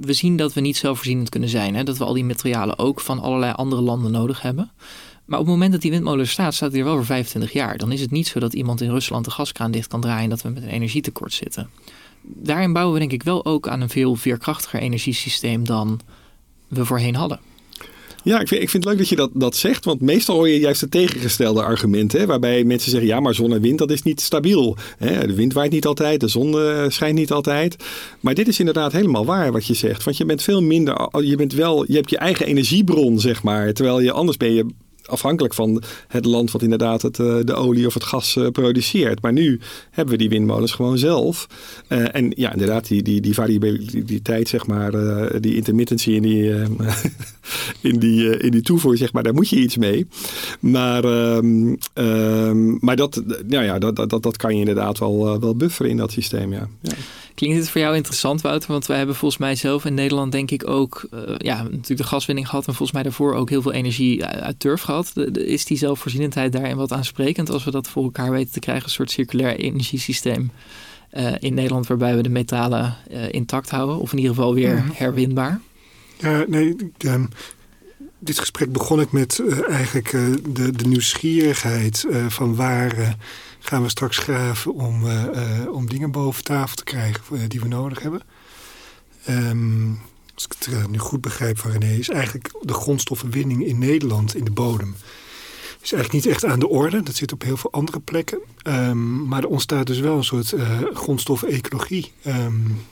we zien dat we niet zelfvoorzienend kunnen zijn. Hè? Dat we al die materialen ook van allerlei andere landen nodig hebben. Maar op het moment dat die windmolen staat, staat hij er wel voor 25 jaar. Dan is het niet zo dat iemand in Rusland de gaskraan dicht kan draaien en dat we met een energietekort zitten. Daarin bouwen we denk ik wel ook aan een veel veerkrachtiger energiesysteem dan we voorheen hadden. Ja, ik vind, ik vind het leuk dat je dat, dat zegt. Want meestal hoor je juist het tegengestelde argument. Hè, waarbij mensen zeggen, ja, maar zon en wind, dat is niet stabiel. Hè, de wind waait niet altijd, de zon uh, schijnt niet altijd. Maar dit is inderdaad helemaal waar wat je zegt. Want je bent veel minder, je, bent wel, je hebt je eigen energiebron, zeg maar. Terwijl je anders ben je afhankelijk van het land wat inderdaad het, eh, de olie of het gas eh, produceert. Maar nu hebben we die windmolens gewoon zelf. Uh, en ja, inderdaad, die, die, die variabiliteit, zeg maar, die intermittency in die, [LAUGHS] in, die, in die toevoer, zeg maar, daar moet je iets mee. Maar, ehm, ehm, maar dat, nou ja, dat, dat, dat kan je inderdaad wel, wel bufferen in dat systeem, ja. ja. Klinkt dit voor jou interessant, Wouter? Want wij hebben volgens mij zelf in Nederland, denk ik, ook uh, ja, natuurlijk de gaswinning gehad. En volgens mij daarvoor ook heel veel energie uit turf gehad. is die zelfvoorzienendheid daarin wat aansprekend als we dat voor elkaar weten te krijgen? Een soort circulair energiesysteem uh, in Nederland, waarbij we de metalen uh, intact houden, of in ieder geval weer mm. herwinbaar? Ja, nee. Um, dit gesprek begon ik met eigenlijk de, de nieuwsgierigheid van waar gaan we straks graven om, uh, om dingen boven tafel te krijgen uh, die we nodig hebben. Um, als ik het nu goed begrijp van René, is eigenlijk de grondstoffenwinning in Nederland in de bodem. Is eigenlijk niet echt aan de orde. Dat zit op heel veel andere plekken. Um, maar er ontstaat dus wel een soort grondstoffenecologie um,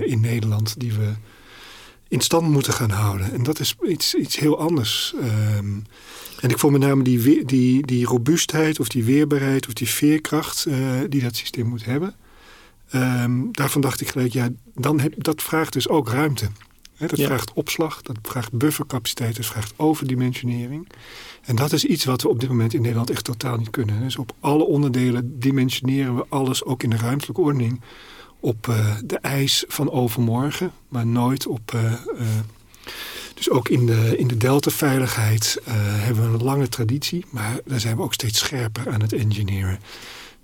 in Nederland die we in stand moeten gaan houden. En dat is iets, iets heel anders. Um, en ik vond met name die, die, die robuustheid of die weerbaarheid of die veerkracht uh, die dat systeem moet hebben. Um, daarvan dacht ik gelijk, ja, dan heb, dat vraagt dus ook ruimte. He, dat ja. vraagt opslag, dat vraagt buffercapaciteit, dat vraagt overdimensionering. En dat is iets wat we op dit moment in Nederland echt totaal niet kunnen. Dus op alle onderdelen dimensioneren we alles, ook in de ruimtelijke ordening, op uh, de eis van overmorgen, maar nooit op uh, dus ook in de, in de deltaveiligheid hebben we een lange traditie, maar daar zijn we ook steeds scherper aan het engineeren.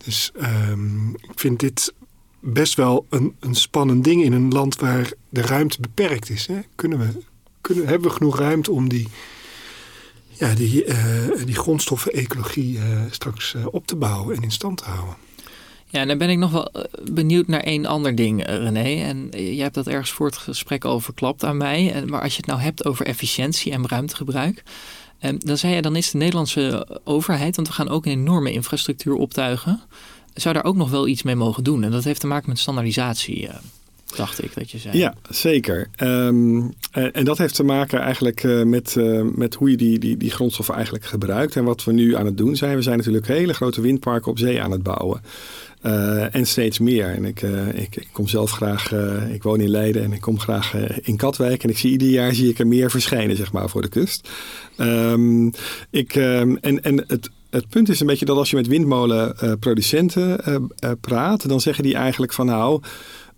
Dus um, ik vind dit best wel een, een spannend ding in een land waar de ruimte beperkt is. Hè? Kunnen we, kunnen, hebben we genoeg ruimte om die, ja, die, die grondstoffen-ecologie straks op te bouwen en in stand te houden? Ja, dan ben ik nog wel eh, benieuwd naar één ander ding, eh, René. En jij hebt dat ergens voor het gesprek al verklapt aan mij. Maar als je het nou hebt over efficiëntie en ruimtegebruik. Ehm, dan zei je, dan is de Nederlandse overheid, want we gaan ook een enorme infrastructuur optuigen. Zou daar ook nog wel iets mee mogen doen? En dat heeft te maken met standaardisatie. Dacht ik dat je zei. Ja, zeker. Um, en dat heeft te maken eigenlijk met, met hoe je die, die, die grondstoffen eigenlijk gebruikt. En wat we nu aan het doen zijn. We zijn natuurlijk hele grote windparken op zee aan het bouwen. Uh, en steeds meer. En ik, uh, ik, ik, kom zelf graag, uh, ik woon in Leiden en ik kom graag in Katwijk. En ik zie ieder jaar zie ik er meer verschijnen, zeg maar, voor de kust. Um, ik, um, en en het, het punt is een beetje dat als je met windmolenproducenten praat, dan zeggen die eigenlijk van nou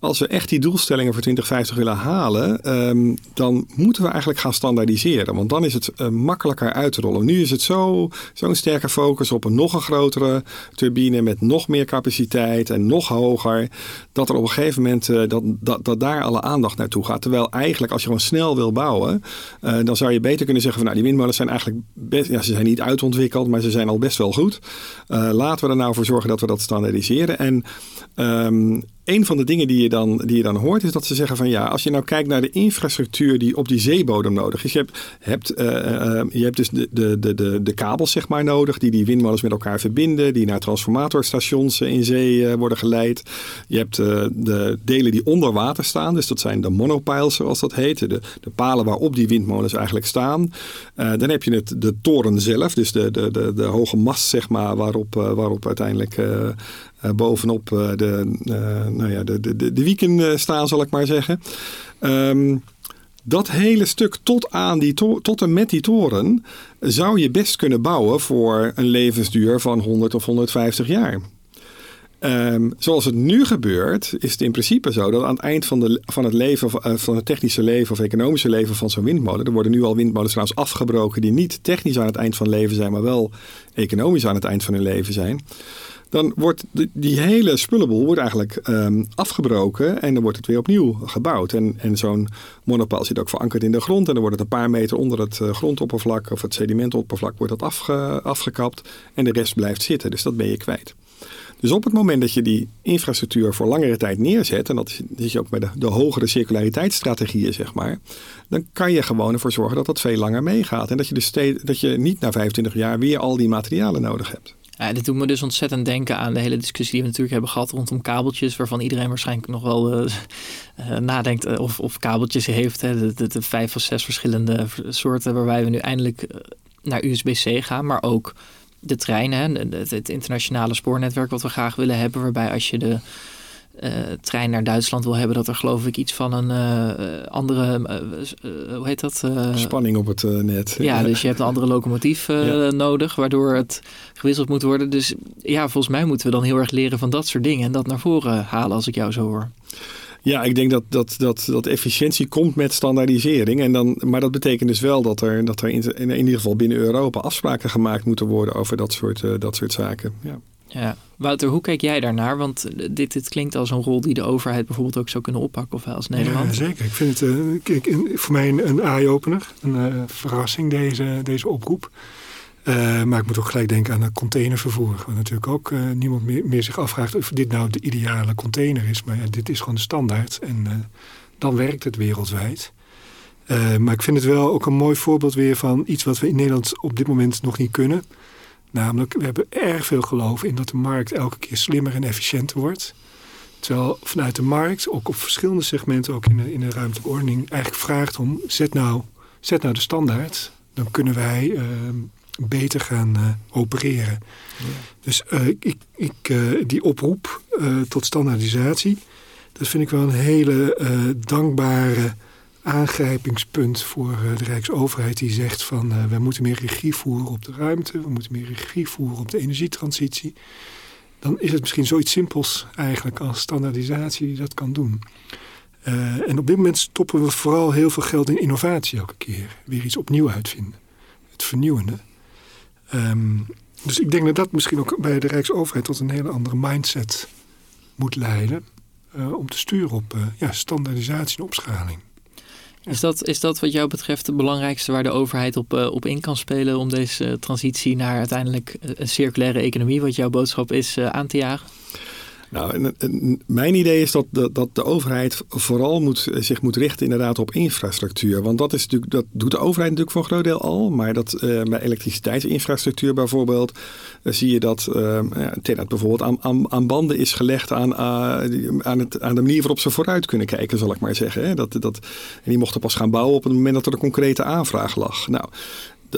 als we echt die doelstellingen voor 2050 willen halen, ehm, dan moeten we eigenlijk gaan standaardiseren. Want dan is het uh, makkelijker uit te rollen. Nu is het zo'n zo sterke focus op een nog een grotere turbine met nog meer capaciteit en nog hoger. Dat er op een gegeven moment uh, dat, dat, dat daar alle aandacht naartoe gaat. Terwijl eigenlijk als je gewoon snel wil bouwen, uh, dan zou je beter kunnen zeggen van nou die windmolens zijn eigenlijk best, ja, ze zijn niet uitontwikkeld, maar ze zijn al best wel goed. laten we er nou voor zorgen dat we dat standaardiseren. En um, een van de dingen die je, dan, die je dan hoort is dat ze zeggen van ja, als je nou kijkt naar de infrastructuur die op die zeebodem nodig is. Je hebt, hebt, uh, uh, je hebt dus de, de, de, de, kabels zeg maar nodig die die windmolens met elkaar verbinden. Die naar transformatorstations in zee worden geleid. Je hebt de delen die onder water staan. Dus dat zijn de monopiles zoals dat heet. De, de palen waarop die windmolens eigenlijk staan. dan heb je het, de toren zelf. Dus de, de, de, de hoge mast zeg maar waarop, waarop uiteindelijk bovenop uh, de, uh, nou ja, de, de, de wieken staan, zal ik maar zeggen. Um, dat hele stuk tot, aan die tot en met die toren zou je best kunnen bouwen voor een levensduur van 100 of 150 jaar. Um, zoals het nu gebeurt, is het in principe zo dat aan het eind van, de, van het leven, van het technische leven of economische leven van zo'n windmolen, er worden nu al windmolens trouwens afgebroken die niet technisch aan het eind van leven zijn, maar wel economisch aan het eind van hun leven zijn dan wordt die hele spullenboel wordt eigenlijk ehm, afgebroken en dan wordt het weer opnieuw gebouwd. En, en zo'n monopaal zit ook verankerd in de grond en dan wordt het een paar meter onder het uh, grondoppervlak of het sedimentoppervlak wordt dat afge, afgekapt en de rest blijft zitten. Dus dat ben je kwijt. Dus op het moment dat je die infrastructuur voor langere tijd neerzet, en dat is je ook met de, de hogere circulariteitsstrategieën, zeg maar, dan kan je gewoon ervoor zorgen dat dat veel langer meegaat. En dat je, dus dat je niet na 25 jaar weer al die materialen nodig hebt. Ja, dit doet me dus ontzettend denken aan de hele discussie die we natuurlijk hebben gehad rondom kabeltjes, waarvan iedereen waarschijnlijk nog wel uh, uh, nadenkt uh, of, of kabeltjes heeft. Hè, de, vijf of zes verschillende soorten waarbij we nu eindelijk naar USB-C gaan, maar ook de treinen, het internationale spoornetwerk wat we graag willen hebben, waarbij als je de uh, trein naar Duitsland wil hebben, dat er geloof ik iets van een uh, andere, uh, hoe heet dat? Spanning op het net. Ja, dus je hebt een andere locomotief ja. nodig, waardoor het gewisseld moet worden. Dus ja, volgens mij moeten we dan heel erg leren van dat soort dingen en dat naar voren halen als ik jou zo hoor. Ja, ik denk dat, dat, dat, dat efficiëntie komt met standaardisering. En dan, maar dat betekent dus wel dat er, dat er in, in ieder geval binnen Europa afspraken gemaakt moeten worden over dat soort, dat soort zaken. Ja. Ja, Wouter, hoe kijk jij daarnaar? Want dit, dit klinkt als een rol die de overheid bijvoorbeeld ook zou kunnen oppakken, of als Nederland. Ja, zeker. Ik vind het uh, kijk, voor mij een, eye-opener, een uh, verrassing, deze, deze oproep. Maar ik moet ook gelijk denken aan het containervervoer. Waar natuurlijk ook niemand meer, meer, zich afvraagt of dit nou de ideale container is. Maar ja, dit is gewoon de standaard en dan werkt het wereldwijd. maar ik vind het wel ook een mooi voorbeeld weer van iets wat we in Nederland op dit moment nog niet kunnen. Namelijk, we hebben erg veel geloof in dat de markt elke keer slimmer en efficiënter wordt. Terwijl vanuit de markt, ook op verschillende segmenten, ook in de, in de ruimtelijke ordening, eigenlijk vraagt om, zet nou, zet nou de standaard. Dan kunnen wij uh, beter gaan uh, opereren. Ja. Dus uh, ik, ik, die oproep tot standaardisatie, dat vind ik wel een hele dankbare aangrijpingspunt voor eh, de Rijksoverheid die zegt van uh, we moeten meer regie voeren op de ruimte, we moeten meer regie voeren op de energietransitie. Dan is het misschien zoiets simpels eigenlijk als standaardisatie die dat kan doen. Uh, en op dit moment stoppen we vooral heel veel geld in innovatie elke keer. Weer iets opnieuw uitvinden. Het vernieuwende. Um, dus ik denk dat dat misschien ook bij de Rijksoverheid tot een hele andere mindset moet leiden. Om te sturen op ja, standaardisatie en opschaling. Is dat, is dat wat jou betreft het belangrijkste waar de overheid op, uh, op in kan spelen om deze transitie naar uiteindelijk een circulaire economie, wat jouw boodschap is, uh, aan te jagen? Nou, mijn idee is dat de, dat de overheid vooral moet, zich moet richten inderdaad op infrastructuur. Want dat, is natuurlijk, dat doet de overheid natuurlijk voor een groot deel al. Maar dat, uh, bij elektriciteitsinfrastructuur bijvoorbeeld uh, zie je dat uh, ja, bijvoorbeeld aan, aan, aan, banden is gelegd aan, aan, het, aan de manier waarop ze vooruit kunnen kijken, zal ik maar zeggen. Hè. Dat, dat, en die mochten pas gaan bouwen op het moment dat er een concrete aanvraag lag. Nou,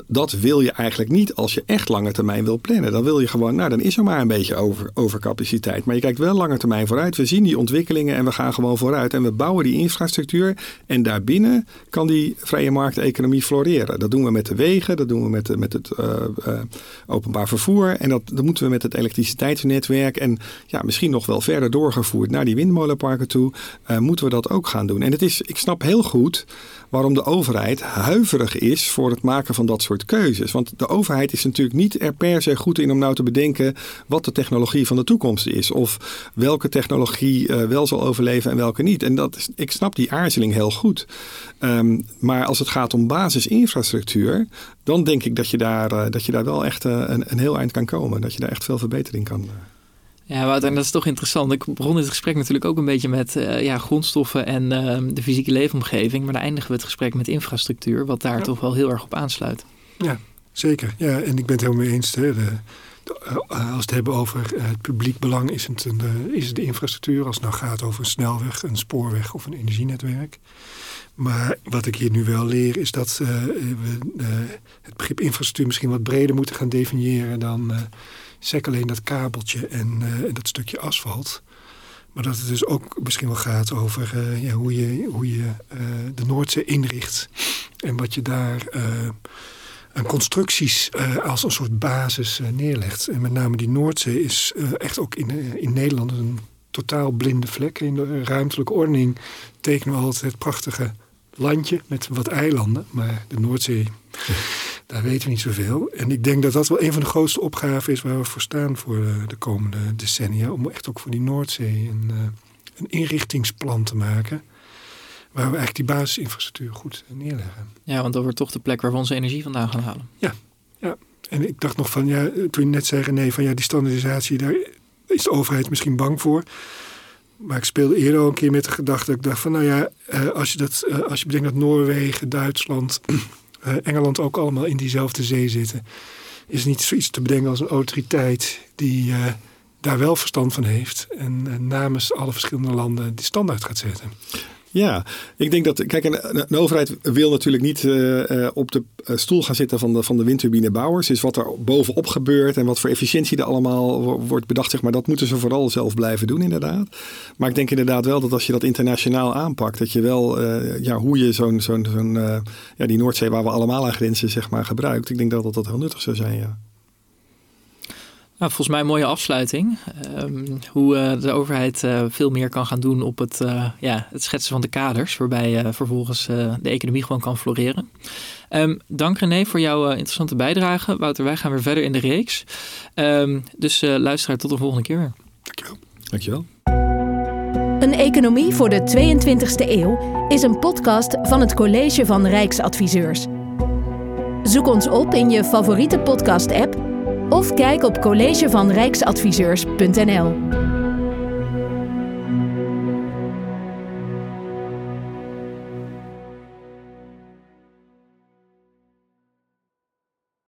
dat wil je eigenlijk niet als je echt lange termijn wil plannen. Dan wil je gewoon, nou dan is er maar een beetje over, overcapaciteit. Maar je kijkt wel lange termijn vooruit. We zien die ontwikkelingen en we gaan gewoon vooruit. En we bouwen die infrastructuur. En daarbinnen kan die vrije markteconomie floreren. Dat doen we met de wegen, dat doen we met, met het uh, uh, openbaar vervoer. En dat, dat moeten we met het elektriciteitsnetwerk. En ja, misschien nog wel verder doorgevoerd naar die windmolenparken toe. Uh, moeten we dat ook gaan doen. En het is, ik snap heel goed waarom de overheid huiverig is voor het maken van dat soort keuzes. Want de overheid is natuurlijk niet er per se goed in om nou te bedenken wat de technologie van de toekomst is. Of welke technologie uh, wel zal overleven en welke niet. En dat ik snap die aarzeling heel goed. Um, maar als het gaat om basisinfrastructuur, dan denk ik dat je daar, uh, dat je daar wel echt uh, een, een heel eind kan komen. Dat je daar echt veel verbetering kan. Ja, Wouter, en dat is toch interessant. Ik begon dit gesprek natuurlijk ook een beetje met uh, ja, grondstoffen en uh, de fysieke leefomgeving. Maar dan eindigen we het gesprek met infrastructuur, wat daar ja. toch wel heel erg op aansluit. Ja, zeker. Ja, en ik ben het helemaal mee eens. Hè. De, de, uh, als we het hebben over het publiek belang, is het, een, is het de infrastructuur. Als het nou gaat over een snelweg, een spoorweg of een energienetwerk. Maar wat ik hier nu wel leer, is dat we het begrip infrastructuur misschien wat breder moeten gaan definiëren dan sec alleen dat kabeltje en uh, dat stukje asfalt. Maar dat het dus ook misschien wel gaat over uh, ja, hoe je, hoe je uh, de Noordzee inricht. En wat je daar aan constructies als een soort basis neerlegt. En met name die Noordzee is echt ook in, in Nederland een totaal blinde vlek. In de ruimtelijke ordening tekenen we altijd het prachtige landje met wat eilanden. Maar de Noordzee... Daar weten we niet zoveel. En ik denk dat dat wel een van de grootste opgaven is waar we voor staan voor de komende decennia. Om echt ook voor die Noordzee een, een inrichtingsplan te maken. Waar we eigenlijk die basisinfrastructuur goed neerleggen. Ja, want dat wordt toch de plek waar we onze energie vandaan gaan halen. Ja, ja. En ik dacht nog van, ja, toen je net zei, nee, van ja, die standaardisatie, daar is de overheid misschien bang voor. Maar ik speelde eerder al een keer met de gedachte dat ik dacht van, nou ja, als je, dat, als je bedenkt dat Noorwegen, Duitsland, [CLEARS THROAT] uh, Engeland ook allemaal in diezelfde zee zitten. Is niet zoiets te bedenken als een autoriteit die uh, daar wel verstand van heeft. En uh, namens alle verschillende landen die standaard gaat zetten. Ja, ik denk dat. Kijk, een, een overheid wil natuurlijk niet uh, op de stoel gaan zitten van de, van de windturbinebouwers. Dus wat er bovenop gebeurt en wat voor efficiëntie er allemaal wordt bedacht, zeg maar, dat moeten ze vooral zelf blijven doen, inderdaad. Maar ik denk inderdaad wel dat als je dat internationaal aanpakt, dat je wel, ja, hoe je zo'n, zo'n, zo'n ja, die Noordzee waar we allemaal aan grenzen, zeg maar, gebruikt. Ik denk dat dat, dat heel nuttig zou zijn, ja. Nou, volgens mij een mooie afsluiting. Um, hoe uh, de overheid uh, veel meer kan gaan doen op het, uh, ja, het schetsen van de kaders, waarbij vervolgens de economie gewoon kan floreren. Um, dank René voor jouw interessante bijdrage. Wouter, wij gaan weer verder in de reeks. Um, dus luisteraar, tot de volgende keer weer. Dankjewel. Dankjewel. Een economie voor de 22e eeuw is een podcast van het College van Rijksadviseurs. Zoek ons op in je favoriete podcast-app of kijk op collegevanrijksadviseurs.nl.